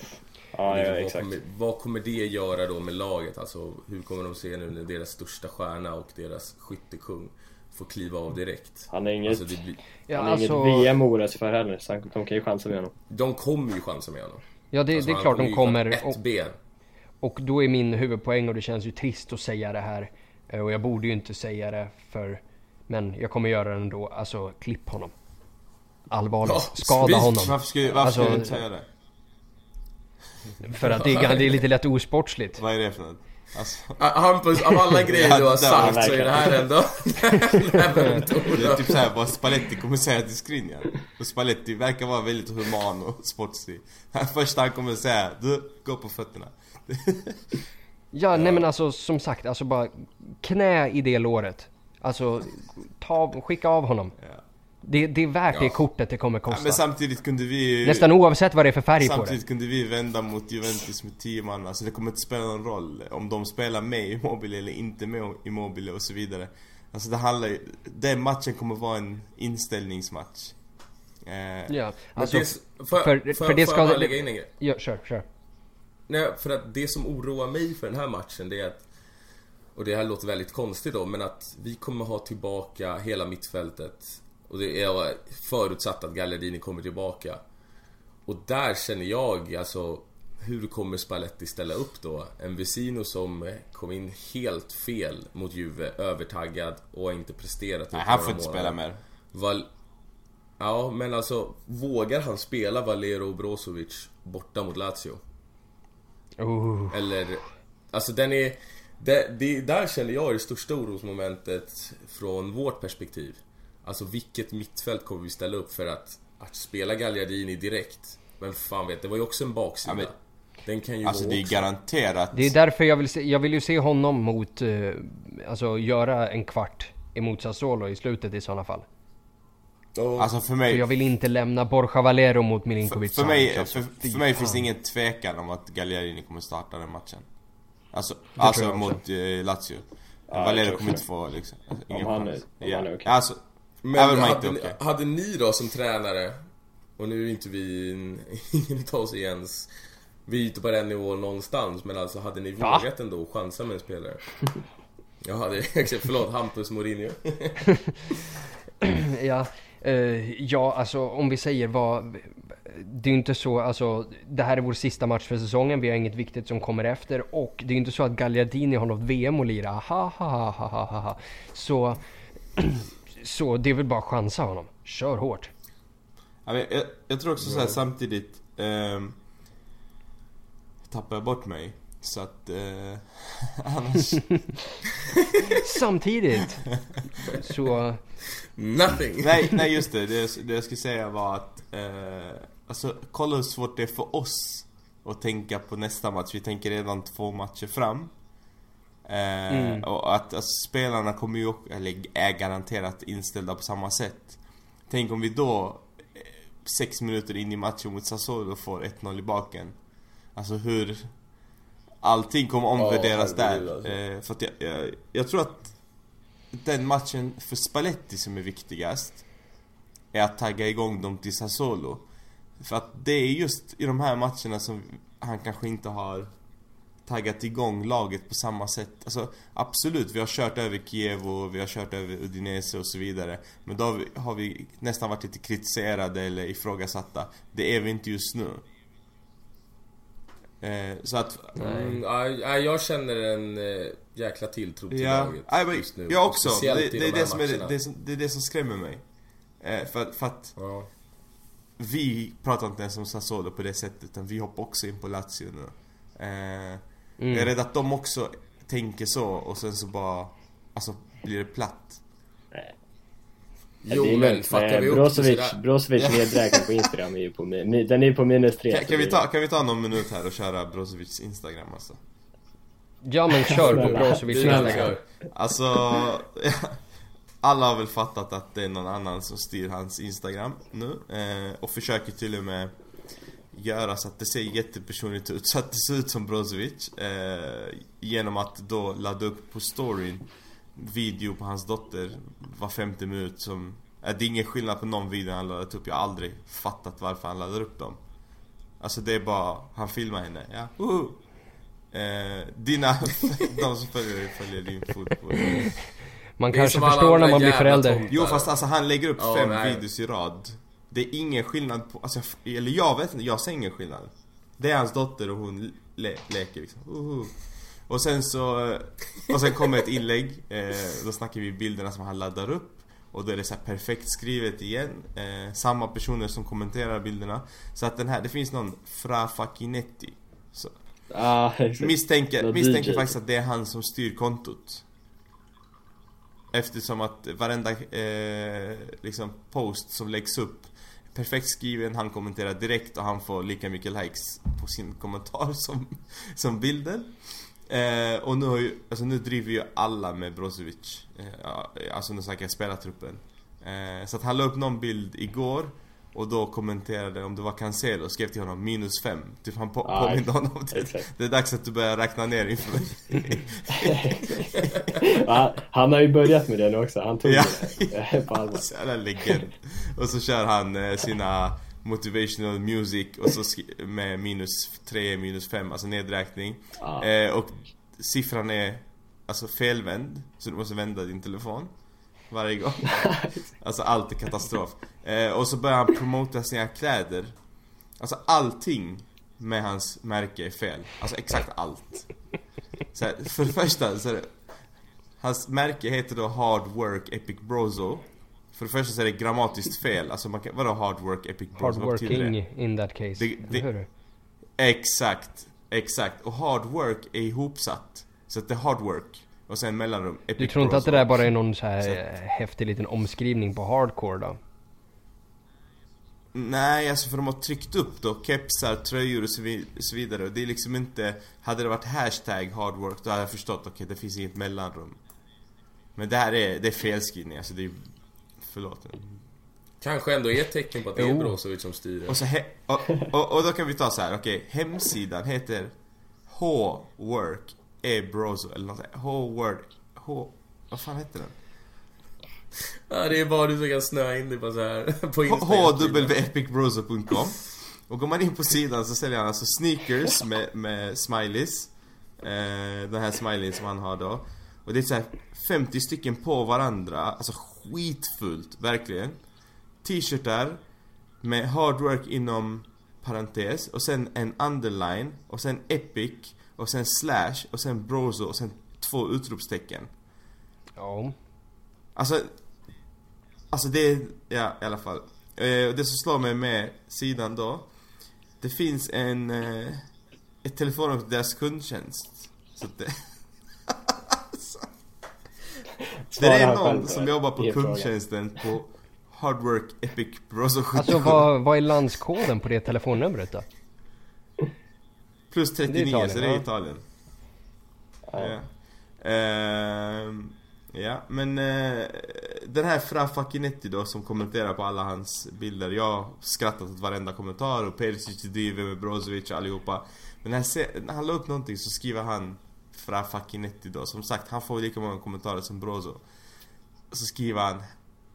S2: Ja,
S3: Liksom,
S2: ja
S3: vad,
S2: exakt.
S3: kommer, vad kommer det göra då med laget? Alltså hur kommer de se nu när deras största stjärna och deras skyttekung får kliva av direkt?
S2: Han är inget,
S3: Alltså, det blir,
S1: Ja,
S2: han är
S1: alltså,
S2: inget VM orolig för heller, så de kan ju chansa med honom.
S3: de kommer ju chansa med honom.
S1: ja det,
S3: Alltså,
S1: det är klart de kommer.
S3: Ett
S1: Och,
S3: ben.
S1: och då är min huvudpoäng och det känns ju trist att säga det här. eh, Och jag borde ju inte säga det för... Men jag kommer göra det ändå. Alltså klipp honom. Allvarligt.
S3: Ja,
S1: Skada
S3: spik.
S1: honom.
S4: Varför skulle, varför
S1: Alltså-
S4: du inte säga det?
S1: För att det är, det är lite lätt osportsligt.
S4: Vad är det för något? Alltså,
S3: Hampus, av alla grejer
S4: Ja,
S3: du har sagt så är det här ändå... det
S4: är typ såhär vad Spalletti kommer säga till Skriniar. Och Spalletti verkar vara väldigt human och sportslig. Första han kommer säga, du, gå på fötterna.
S1: Ja, nej men alltså som sagt, alltså bara knä i det låret. Alltså, ta, skicka av honom.
S4: Ja.
S1: Det, det är värt det
S3: Ja.
S1: kortet det kommer
S4: Ja,
S1: kosta.
S4: men samtidigt kunde vi
S1: Nästan oavsett vad det är för färg på det.
S4: Samtidigt kunde vi vända mot Juventus med 10 man, alltså det kommer inte spela någon roll om de spelar med Immobile eller inte med Immobile och så vidare. Alltså det handlar ju, den matchen kommer vara en inställningsmatch. Eh,
S1: Ja, alltså,
S3: det, för,
S1: för-
S3: för,
S1: för
S3: för
S1: det
S3: det
S1: ska-
S3: bara lägga in en grej?
S1: ja, kör, kör.
S3: Nej, för att det som oroar mig för den här matchen det är att och det här låter väldigt konstigt då, men att vi kommer ha tillbaka hela mittfältet. Och det är förutsatt att Gallardini kommer tillbaka. Och där känner jag, alltså hur kommer Spalletti ställa upp då? En Vesino som kom in helt fel mot Juve, övertaggad och har inte presterat
S4: nej, han får inte spela mer.
S3: Val... Ja, men alltså vågar han spela Valero Brozovic borta mot Lazio?
S1: Oh.
S3: Eller, alltså den är... Det, det, där känner jag det största orosmomentet från vårt perspektiv. Alltså vilket mittfält kommer vi ställa upp för att, att spela Gagliardini direkt? Men fan vet, det var ju också en baksida.
S4: Ja, men-
S3: den kan ju
S4: Alltså det är
S3: också.
S4: garanterat.
S1: Det är därför jag vill se, jag vill ju se honom mot, eh, alltså göra en kvart emot Sassuolo i slutet i sådana fall.
S3: Och-
S4: Alltså för
S1: För
S4: mig,
S1: jag vill inte lämna Borja Valero mot
S4: för,
S1: Milinkovic
S4: för mig, för,
S1: alltså. Fy
S4: för mig finns det ingen tvekan om att Galliarini kommer starta den matchen. Alltså, alltså mot eh, Lazio.
S2: Ja,
S4: Valero kommer inte få liksom, alltså,
S2: Om
S4: ingen
S2: han är- om
S4: ja.
S2: han är okej.
S4: Alltså,
S3: Men
S4: Även
S3: hade, ni- hade ni då som tränare, och nu är inte vi, ingen av oss ens, vi är inte på den nivån någonstans, men alltså hade ni
S1: Va?
S3: vågat ändå chansa med en spelare? Jag hade, förlåt, Hampus Mourinho.
S1: Ja, eh, ja, alltså om vi säger vad... Det är ju inte så, alltså det här är vår sista match för säsongen, vi har inget viktigt som kommer efter och det är ju inte så att Gagliardini har något VM att lira, ha ha ha ha ha ha. Så, så det är väl bara att chansa honom. Kör hårt.
S4: Ja, men jag, jag tror också så här samtidigt ehm, Tappar jag bort mig Så att eh, Annars
S1: Samtidigt så,
S3: Nothing!
S4: nej, nej just det, det, jag- det jag skulle säga var att eh, Alltså kolla hur svårt det är för oss Att tänka på nästa match, vi tänker redan två matcher fram eh,
S1: Mm.
S4: Och att alltså, spelarna kommer ju, också- eller är garanterat inställda på samma sätt Tänk om vi då eh, Sex minuter in i matchen mot Sassuolo får 1-0 i baken Alltså hur Allting kommer omvärderas
S3: herregud,
S4: där
S3: alltså.
S4: eh, För att jag, jag, jag tror att Den matchen för Spalletti som är viktigast Är att tagga igång dem till Sassuolo För att det är just i de här matcherna som han kanske inte har taggat igång laget på samma sätt. Alltså absolut, vi har kört över Kiev och vi har kört över Udinese och så vidare. Men då har vi, har vi nästan varit lite kritiserade eller ifrågasatta. Det är vi inte just nu. Eh, så att...
S3: Mm, ja, ja, jag känner en eh, jäkla tilltro till
S4: Ja,
S3: laget just nu.
S4: jag också. Det, det,
S3: i
S4: är
S3: de
S4: det, som är, det, som, det är det som skrämmer mig. Eh, för, att- för att
S3: Ja.
S4: vi pratar inte ens om Sassuolo på det sättet utan vi hoppar också in på Lazio nu. Eh, Jag är rädd att de också tänker så och sen så bara, alltså blir det platt.
S3: Jo
S2: det är
S3: men
S2: lugnt.
S3: fuckar vi upp
S2: Brozovic,
S3: sådär-
S2: Brozovic nedräkning på Instagram är ju på, den är ju på minus tre.
S4: Kan, kan, vi ta, kan vi ta någon minut här och köra Brozovics Instagram alltså?
S1: Ja men kör på. Brozovic Instagram.
S4: Alltså, alla har väl fattat att det är någon annan som styr hans Instagram nu eh, Och försöker till och med göra så att det ser jättepersonligt ut, så att det ser ut som Brozovic eh, Genom att då ladda upp på storyn video på hans dotter var femte minut som eh, Det är ingen skillnad på någon video han laddat upp, jag har aldrig fattat varför han laddar upp dem Alltså det är bara, han filmar henne, ja, woho! Eh, dina, de som följer, följer din fotboll
S1: Man kanske förstår när man blir förälder.
S4: Jo fast alltså han lägger upp
S3: Ja,
S4: fem
S3: nej.
S4: videos i rad Det är ingen skillnad på, alltså, jag- eller jag vet inte, jag ser ingen skillnad. Det är hans dotter och hon le leker liksom. Uhu. Och sen så, och sen kommer ett inlägg eh, Då snackar vi bilderna som han laddar upp. Och då är det så här perfekt skrivet igen. Eh, Samma personer som kommenterar bilderna. Så att den här, det finns någon Fra Facchinetti. Så,
S2: Ah.
S4: Misstänker, misstänker faktiskt att det är han som styr kontot. Eftersom att varenda eh, liksom post som läggs upp Perfekt skriven, han kommenterar direkt och han får lika mycket likes på sin kommentar som, som bilden. Eh, Och nu har ju, alltså nu driver ju alla med Brozovic. Eh, Alltså nu snackar jag spelartruppen. Eh, Så att han la upp någon bild igår och då kommenterade, om det var Cancelo, skrev till honom minus fem Typ han på, påminde honom om det. Det är dags att du börjar räkna ner inför
S2: Ja, han har ju börjat med det nu också, han tog
S4: Ja.
S2: det på allvar.
S4: Så jävla legend. Och så kör han eh, sina motivational music och så med minus 3, minus 5, alltså nedräkning.
S2: Ja.
S4: Eh, och siffran är alltså felvänd, så du måste vända din telefon varje gång. Alltså allt är katastrof. Eh, och så börjar han promota sina kläder. Alltså allting med hans märke är fel. Alltså exakt allt. Så här, för det första så är det, Hans märke heter då Hard Work Epic Brozo. För det första så är det grammatiskt fel. Alltså man kan, vadå Hard Work Epic Brozo? Det?
S1: Hardworking in that case.
S4: Det- det-
S1: hur?
S4: Exakt, exakt. Och hard work är ihopsatt. Så att det är hard work. Och sen mellanrum epic
S1: Du tror inte att det där bara är någon så här
S4: Så-
S1: eh, häftig liten omskrivning på hardcore då?
S4: Nej, alltså för de har tryckt upp då kepsar, tröjor och så, vi, så vidare. Och det är liksom inte... Hade det varit hashtag hard work då hade jag förstått, okej det finns inget mellanrum. Men det här är, det är felskrivning, alltså det är... Förlåt.
S3: Kanske ändå är ett tecken på att det är. Brozovic som styr.
S4: Och, så he, och, och, och då kan vi ta så här, okej, hemsidan heter H-work e brozo eller något sånt. H-word, H... Vad fan heter den?
S3: Ja, det är bara du som kan snöa in dig på så här på Instagram.
S4: hwepicbrozo.com Och går man in på sidan så säljer han alltså sneakers med, med smileys. Eh, Den här smileyn som han har då. Och det är så här 50 stycken på varandra, alltså skitfullt, verkligen. T-shirtar med hard work inom parentes. Och sen en underline. Och sen epic och sen slash och sen brozo och sen två utropstecken.
S1: Ja.
S4: Alltså Alltså det är, ja i alla fall. Eh, Det som slår mig med sidan då Det finns en eh, Ett telefonnummer till deras kundtjänst. Så att det alltså, Det är någon som jobbar på kundtjänsten på Hardwork Epic Brozo 77
S1: Alltså vad, vad är landskoden på det telefonnumret då?
S4: Plus 39
S1: Italien,
S4: så det är. Italien
S2: Ja.
S4: Ja. Ehm, ja, men eh, den här Fra Facchinetti då som kommenterar på alla hans bilder. Jag har skrattat åt varenda kommentar och Perisic driver med Brozovic och allihopa. Men när, han la upp någonting så skriver han Fra Facchinetti då. Som sagt, han får lika många kommentarer som Brozo. Så skriver han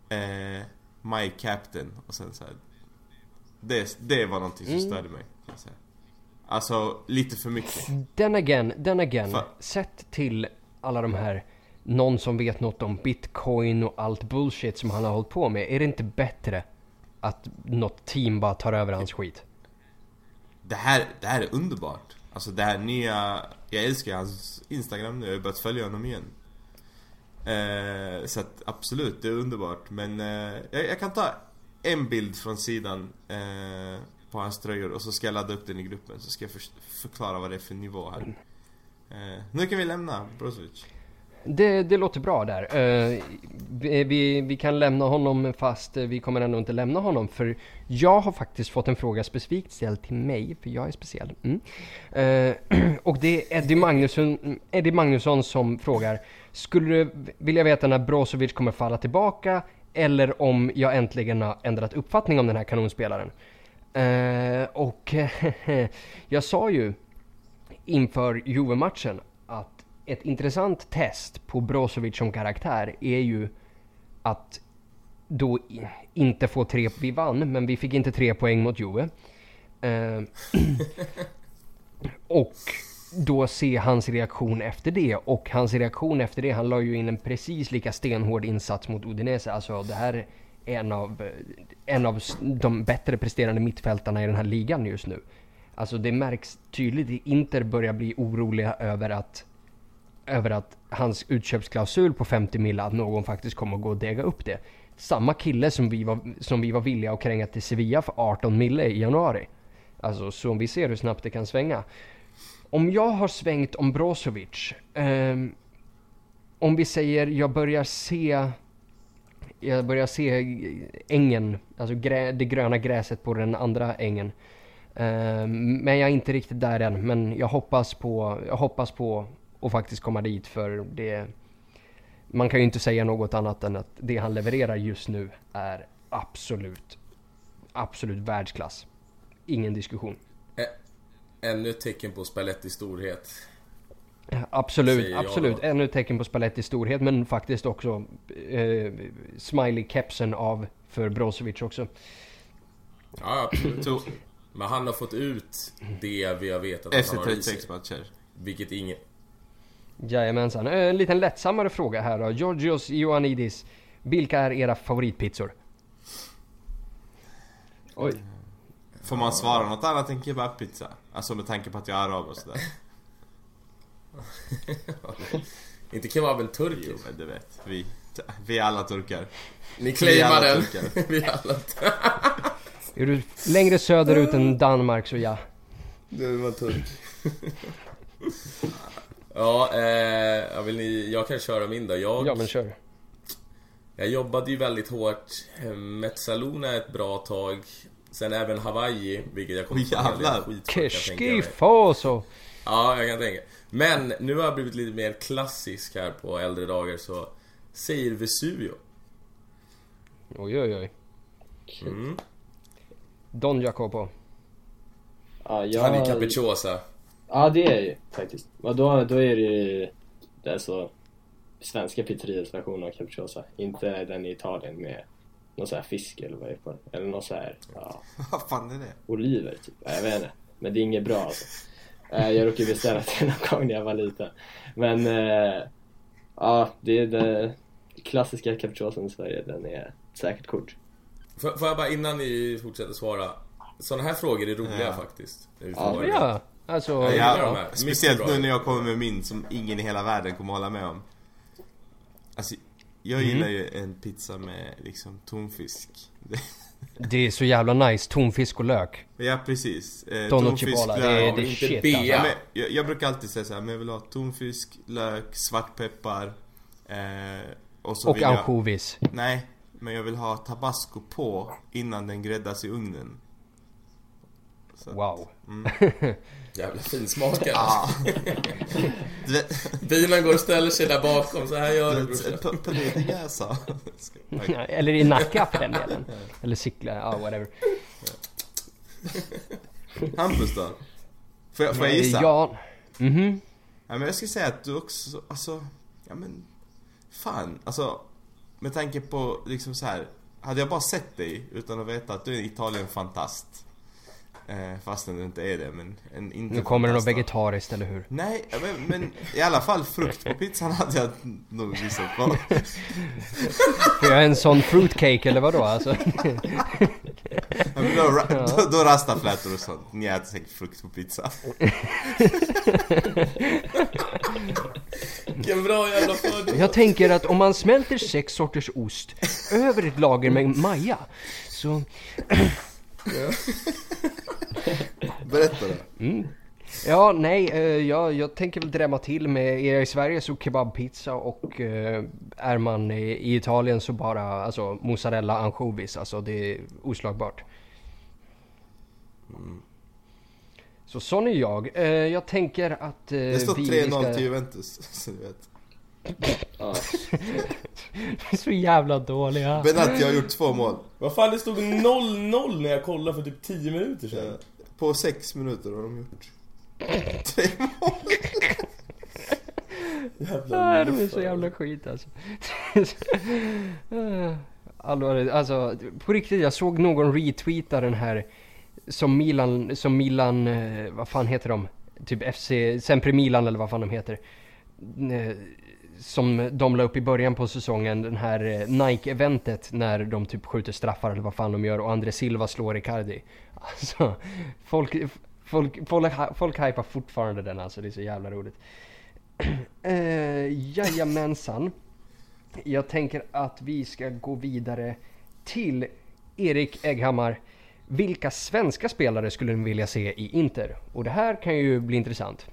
S4: eh, My Captain och sen så här. Det, det var någonting som
S1: Mm.
S4: störde mig. Kan jag säga. Alltså, lite för mycket.
S1: Den again, den again.
S4: Fa-
S1: Sett till alla de här någon som vet något om bitcoin och allt bullshit som han har hållit på med. Är det inte bättre att något team bara tar över hans skit?
S4: Det här, det här är underbart. Alltså det här nya... Jag älskar hans Instagram nu, jag har börjat följa honom igen. Eh, så att absolut, det är underbart. Men eh, jag, jag kan ta en bild från sidan eh, på hans tröjor och så ska jag ladda upp den i gruppen. Så ska jag för, förklara vad det är för nivå här. Eh, nu kan vi lämna Brozovic.
S1: Det, det låter bra där. Eh, vi, vi, kan lämna honom fast vi kommer ändå inte lämna honom för jag har faktiskt fått en fråga specifikt ställd till mig, för jag är speciell. Mm. Eh, och det är Eddie Magnusson, Eddie Magnusson som frågar Skulle du vilja veta när Brozovic kommer falla tillbaka eller om jag äntligen har ändrat uppfattning om den här kanonspelaren? Eh, och jag sa ju inför Juve-matchen att ett intressant test på Brozovic som karaktär är ju att då inte få tre, vi vann men vi fick inte tre poäng mot Juve. Eh, och då se hans reaktion efter det och hans reaktion efter det, han la ju in en precis lika stenhård insats mot Udinese. Alltså det här en av, en av de bättre presterande mittfältarna i den här ligan just nu. Alltså det märks tydligt, Inter börjar bli oroliga över att över att hans utköpsklausul på 50 mil, att någon faktiskt kommer att gå och dega upp det. Samma kille som vi var, som vi var villiga att kränga till Sevilla för 18 mille i januari. Alltså så om vi ser hur snabbt det kan svänga. Om jag har svängt om Brozovic. Eh, om vi säger jag börjar se jag börjar se ängen, alltså grä, det gröna gräset på den andra ängen. Uh, men jag är inte riktigt där än. Men jag hoppas på, jag hoppas på att faktiskt komma dit för det... Man kan ju inte säga något annat än att det han levererar just nu är absolut, absolut världsklass. Ingen diskussion.
S3: Ännu ett tecken på Spallettis storhet.
S1: Absolut, absolut. Ännu ett tecken på Spallettis storhet men faktiskt också eh, smiley-kepsen av för Brozovic också.
S3: Ja, absolut. Men han har fått ut det vi har vetat att
S4: Efter han har 36 matcher.
S3: Vilket ingen...
S1: Jajamensan. En liten lättsammare fråga här då. Georgios Ioannidis. Vilka är era favoritpizzor?
S4: Oj. Får man svara något annat än kebabpizza? Alltså med tanke på att jag är arab och sådär.
S3: Inte kebaben turkisk?
S4: Jo men du vet. Vi, vi är alla turkar.
S3: Ni claimar den. vi är alla
S1: Är du längre söderut än Danmark så ja.
S3: Du var turk. ja, eh, vill ni, jag kan köra min då. Jag,
S1: ja men kör.
S3: Jag jobbade ju väldigt hårt. Mezzaluna ett bra tag. Sen även Hawaii, vilket jag kommer
S4: del
S1: skit för, Keskifoso!
S3: Ja, jag kan tänka. Men nu har jag blivit lite mer klassisk här på äldre dagar så säger Vesuvio.
S1: Oj, oj, oj. Mm. Don Jacopo.
S2: Ja, jag...
S3: Han är capricciosa.
S2: Ja, det är ju faktiskt. Och då, då är det ju det är så svenska pizzerias version av capricciosa. Inte den i Italien med någon sån här fisk eller vad det är på Eller någon sån här, ja.
S4: Vad fan är det?
S2: Oliver typ. Jag vet inte. Men det är inget bra alltså. Eh, jag råkade beställa det någon gång när jag var liten. Men eh, ja, det är den klassiska capricciosan i Sverige. Den är säkert kort.
S3: Får, får jag bara innan ni fortsätter svara. Sådana här frågor är roliga
S4: Ja.
S3: faktiskt.
S1: Ja, ja. Alltså,
S3: Jag
S4: Ja,
S3: här.
S4: speciellt nu när jag kommer med min som ingen i hela världen kommer hålla med om. Alltså, jag
S1: Mm.
S4: gillar ju en pizza med liksom tonfisk.
S1: det är så jävla nice. Tonfisk och lök.
S4: ja, precis. Eh,
S1: Don och
S4: tonfisk,
S1: Cipolla. Det
S4: lök.
S1: är, det är
S3: inte
S1: shit
S3: bea.
S1: alltså.
S4: Men jag, jag brukar alltid säga så här, men jag vill ha tonfisk, lök, svartpeppar eh, och så
S1: Och ansjovis.
S4: Nej, men jag vill ha tabasco på innan den gräddas i ugnen. Så,
S1: Wow.
S3: Jävla finsmakare.
S4: Ja.
S3: Bilen går och ställer sig där bakom. Så här gör du brorsan.
S4: på- jäsa.
S1: Eller i Nacka för den delen. Eller cykla, ja whatever.
S4: Hampus då? Får jag, får jag gissa?
S1: Ja. Mhm.
S4: Ja, men jag skulle säga att du också, alltså, ja men, fan, alltså, med tanke på liksom så här. Hade jag bara sett dig utan att veta att du är en Italien-fantast. Eh, fastän du inte är det, men en inte
S1: Nu kommer det något vegetariskt, eller hur?
S4: Nej, men, men i alla fall frukt på pizzan hade jag nog gissat på.
S1: Får jag en sån fruitcake eller vadå alltså?
S4: Ja, men då, ra- då, då rastaflätor och sånt. Ni äter säkert frukt på pizza.
S3: Vilken bra jävla fördel.
S1: Jag tänker att om man smälter sex sorters ost över ett lager med maja så...
S4: Berätta då.
S1: Mm. Ja, nej, eh, jag, jag tänker väl drämma till med, är jag i Sverige så kebabpizza och eh, är man i, Italien så bara alltså mozzarella ansjovis, alltså det är oslagbart. Så sån är jag. Eh, jag tänker att
S4: Det står
S1: vi
S4: 3-0
S1: ska...
S4: till Juventus, så du vet.
S2: Ja.
S1: så jävla dåliga.
S4: Benatti har gjort två mål.
S3: Vad fan det stod 0-0 när jag kollade för typ 10 minuter sedan.
S4: På sex minuter har de gjort. Tre mål.
S1: Nej, de är så jävla skit alltså. Allvarligt, alltså på riktigt, jag såg någon retweeta den här som Milan, som Milan, eh, vad fan heter de? Typ FC, Sempre Milan eller vad fan de heter. Som de la upp i början på säsongen, den här eh, Nike-eventet när de typ skjuter straffar eller vad fan de gör och André Silva slår Icardi. Alltså, folk, folk, folk, folk hypar fortfarande den alltså, det är så jävla roligt. Uh, jajamensan. Jag tänker att vi ska gå vidare till Erik Egghammar. Vilka svenska spelare skulle ni vilja se i Inter? Och det här kan ju bli intressant.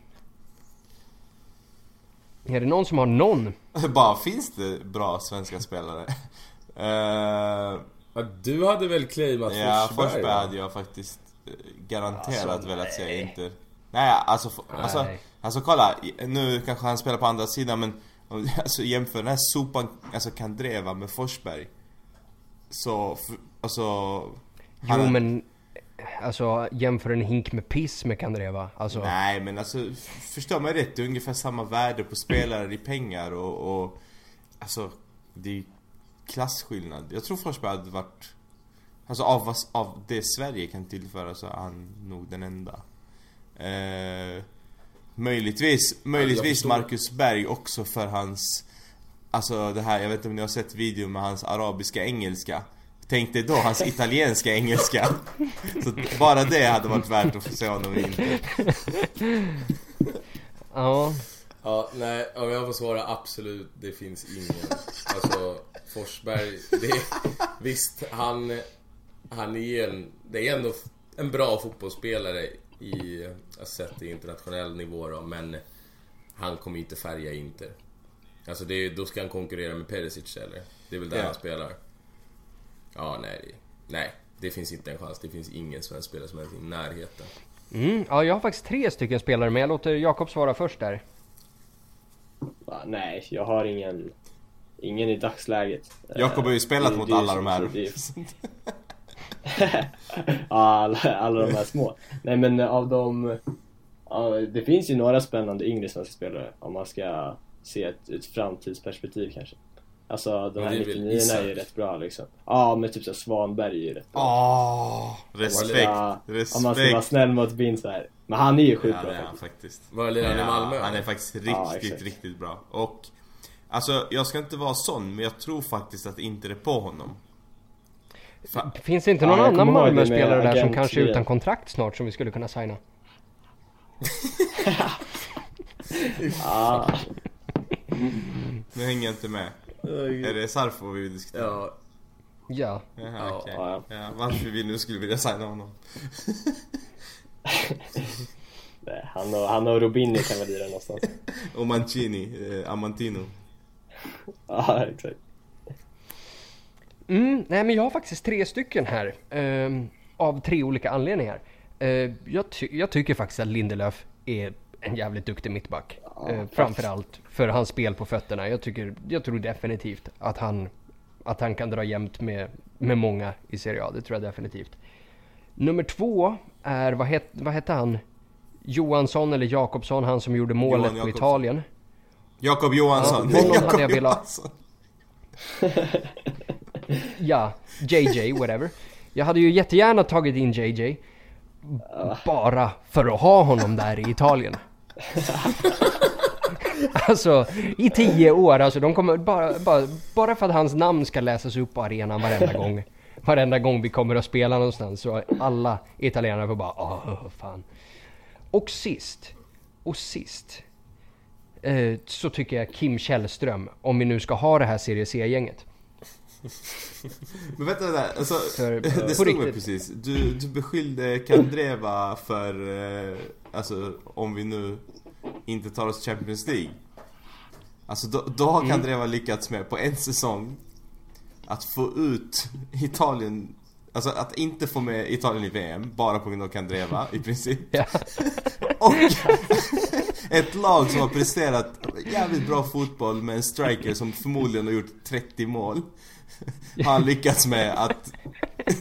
S1: Är det någon som har någon?
S4: Bara, finns det bra svenska spelare? Eh,
S3: Ja, du hade väl claimat
S4: ja,
S3: Forsberg?
S4: Forsberg
S3: va?
S4: hade jag faktiskt eh, garanterat
S1: Alltså,
S4: velat se
S1: nej.
S4: Inter. Nej, alltså, f- alltså,
S1: Nej.
S4: alltså kolla, nu kanske han spelar på andra sidan men om- alltså, jämför den här sopan, alltså Kandreva med Forsberg. Så, alltså...
S1: Jo
S4: han
S1: men, alltså jämför en hink med piss med Kandreva. Alltså,
S4: Nej men alltså, f- förstå mig rätt, det är ungefär samma värde på spelare i pengar och, och Alltså, det är klasskillnad. Jag tror Forsberg hade varit Alltså av, av det Sverige kan tillföra så är han nog den enda. Eh, möjligtvis, möjligtvis
S3: förstår.
S4: Marcus Berg också för hans Alltså det här, jag vet inte om ni har sett video med hans arabiska engelska Tänk dig då hans italienska engelska Så bara det hade varit värt att få se honom in
S1: ja.
S3: Ja, nej, om jag får svara absolut, det finns ingen. Alltså, Forsberg, det är, visst, han, han är en, det är ändå en bra fotbollsspelare i, jag sett i internationell nivå då, men han kommer inte färga Inter. Alltså det, då ska han konkurrera med Perisic eller? Det är väl där
S4: Ja.
S3: han spelar. Ja, nej, nej, det finns inte en chans. Det finns ingen svensk spelare som är i närheten.
S1: Mm, ja, jag har faktiskt tre stycken spelare men jag låter Jakob svara först där.
S2: Va, nej, jag har ingen, ingen i dagsläget.
S4: Jakob har ju
S2: Eh,
S4: spelat
S2: det-
S4: mot
S2: det
S4: alla de här.
S2: alla, alla de här små. Nej men av de... Ja, det finns ju några spännande yngre svenska spelare om man ska se ett, ett framtidsperspektiv kanske. Alltså de här
S3: det är väl
S2: 99 är ju rätt bra liksom. Ja men typ så här, Svanberg är ju rätt bra.
S4: Åh, respekt,
S2: Ja, Om man ska vara
S4: respekt.
S2: snäll mot Bin så här. Men han är ju sjukt
S4: Ja
S2: bra
S4: det han
S2: faktiskt.
S4: faktiskt.
S3: Var lirar han i Malmö?
S4: han är faktiskt riktigt,
S2: Ja,
S4: riktigt bra. Och Alltså jag ska inte vara sån men jag tror faktiskt att inte är på honom. Fa-
S1: Finns det inte
S2: Ja,
S1: någon
S2: jag
S1: annan
S2: det
S1: Malmö-spelare där som kanske är utan kontrakt snart som vi skulle kunna signa?
S2: Ja,
S4: Nu hänger jag inte med. Är det Sarfo vi diskuterar?
S3: Ja,
S1: Ja.
S4: Jaha,
S3: Ja,
S4: okej.
S2: ja.
S4: ja, varför vi nu skulle vilja signa honom.
S2: nej, han och, han och Robinho kan väl lira någonstans.
S4: Och Mancini, eh, Amantino.
S2: Ja exakt.
S1: Mm, nej men jag har faktiskt tre stycken här. ehm, av tre olika anledningar. Eh, jag, ty- jag tycker faktiskt att Lindelöf är en jävligt duktig mittback. Uh, framförallt för hans spel på fötterna. Jag, tycker, jag tror definitivt att han, att han kan dra jämnt med, med många i Serie A. Det tror jag definitivt. Nummer två är, vad, het, vad hette han? Johansson eller Jakobsson, han som gjorde målet
S4: Johan
S1: på. Italien.
S4: Jakob Johansson.
S1: Ja, honom hade
S4: Jakob
S1: jag velat-. Ja, JJ, whatever. Jag hade ju jättegärna tagit in JJ. Bara för att ha honom där i Italien. alltså, i tio år. Alltså, de kommer bara, bara, bara för att hans namn ska läsas upp på arenan varenda gång. Varenda gång vi kommer att spela någonstans så alla italienare får bara åh, fan. Och sist, och sist. Eh, så tycker jag Kim Källström, om vi nu ska ha det här Serie C-gänget.
S4: Men vänta, vänta. Alltså,
S1: För-
S4: det stod mig precis. Du, du beskyllde Kandreva för, eh, alltså om vi nu inte tar oss Champions League. Alltså då, då har Kandreva lyckats med på en säsong att få ut Italien, alltså att inte få med Italien i VM bara på grund av Kandreva i princip. Och ett lag som har presterat jävligt bra fotboll med en striker som förmodligen har gjort 30 mål. Har han lyckats med att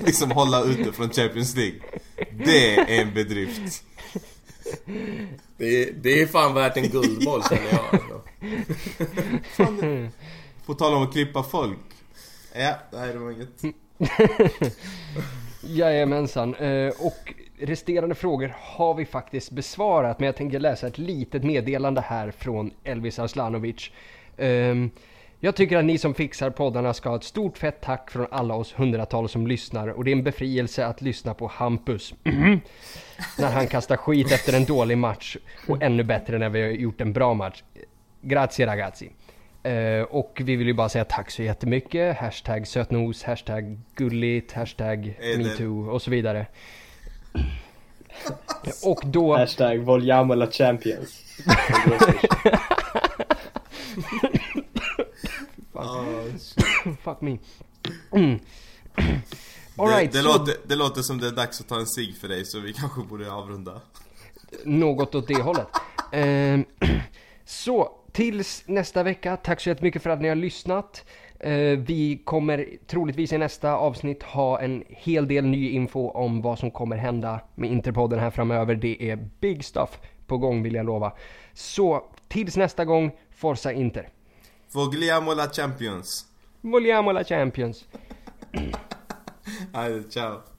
S4: liksom hålla ute från Champions League. Det är en bedrift.
S3: Det är, det är fan värt en guldboll känner jag. Alltså.
S4: På tal om att klippa folk. Ja, nej det var inget.
S1: Jajamensan. Eh, och resterande frågor har vi faktiskt besvarat. Men jag tänker läsa ett litet meddelande här från Elvis Arslanovic. Jag tycker att ni som fixar poddarna ska ha ett stort fett tack från alla oss hundratals som lyssnar. Och det är en befrielse att lyssna på Hampus. när han kastar skit efter en dålig match. Och ännu bättre när vi har gjort en bra match. Grazie ragazzi. Eh, och vi vill ju bara säga tack så jättemycket. Hashtag sötnos, hashtag gulligt, hashtag metoo och så vidare. Och då...
S2: Hashtag Vogliamo la Champions.
S1: Fuck me. Mm. Alright,
S4: det, det,
S1: så
S4: låter, det låter som det är dags att ta en cigg för dig så vi kanske borde avrunda.
S1: något åt det hållet. Ehm, så, tills nästa vecka. Tack så jättemycket för att ni har lyssnat. Eh, vi kommer troligtvis i nästa avsnitt ha en hel del ny info om vad som kommer hända med Interpodden här framöver. Det är big stuff på gång vill jag lova. Så, tills nästa gång, Forza Inter.
S4: Vogliamo la Champions.
S1: Vogliamo la Champions.
S4: Hej, ciao.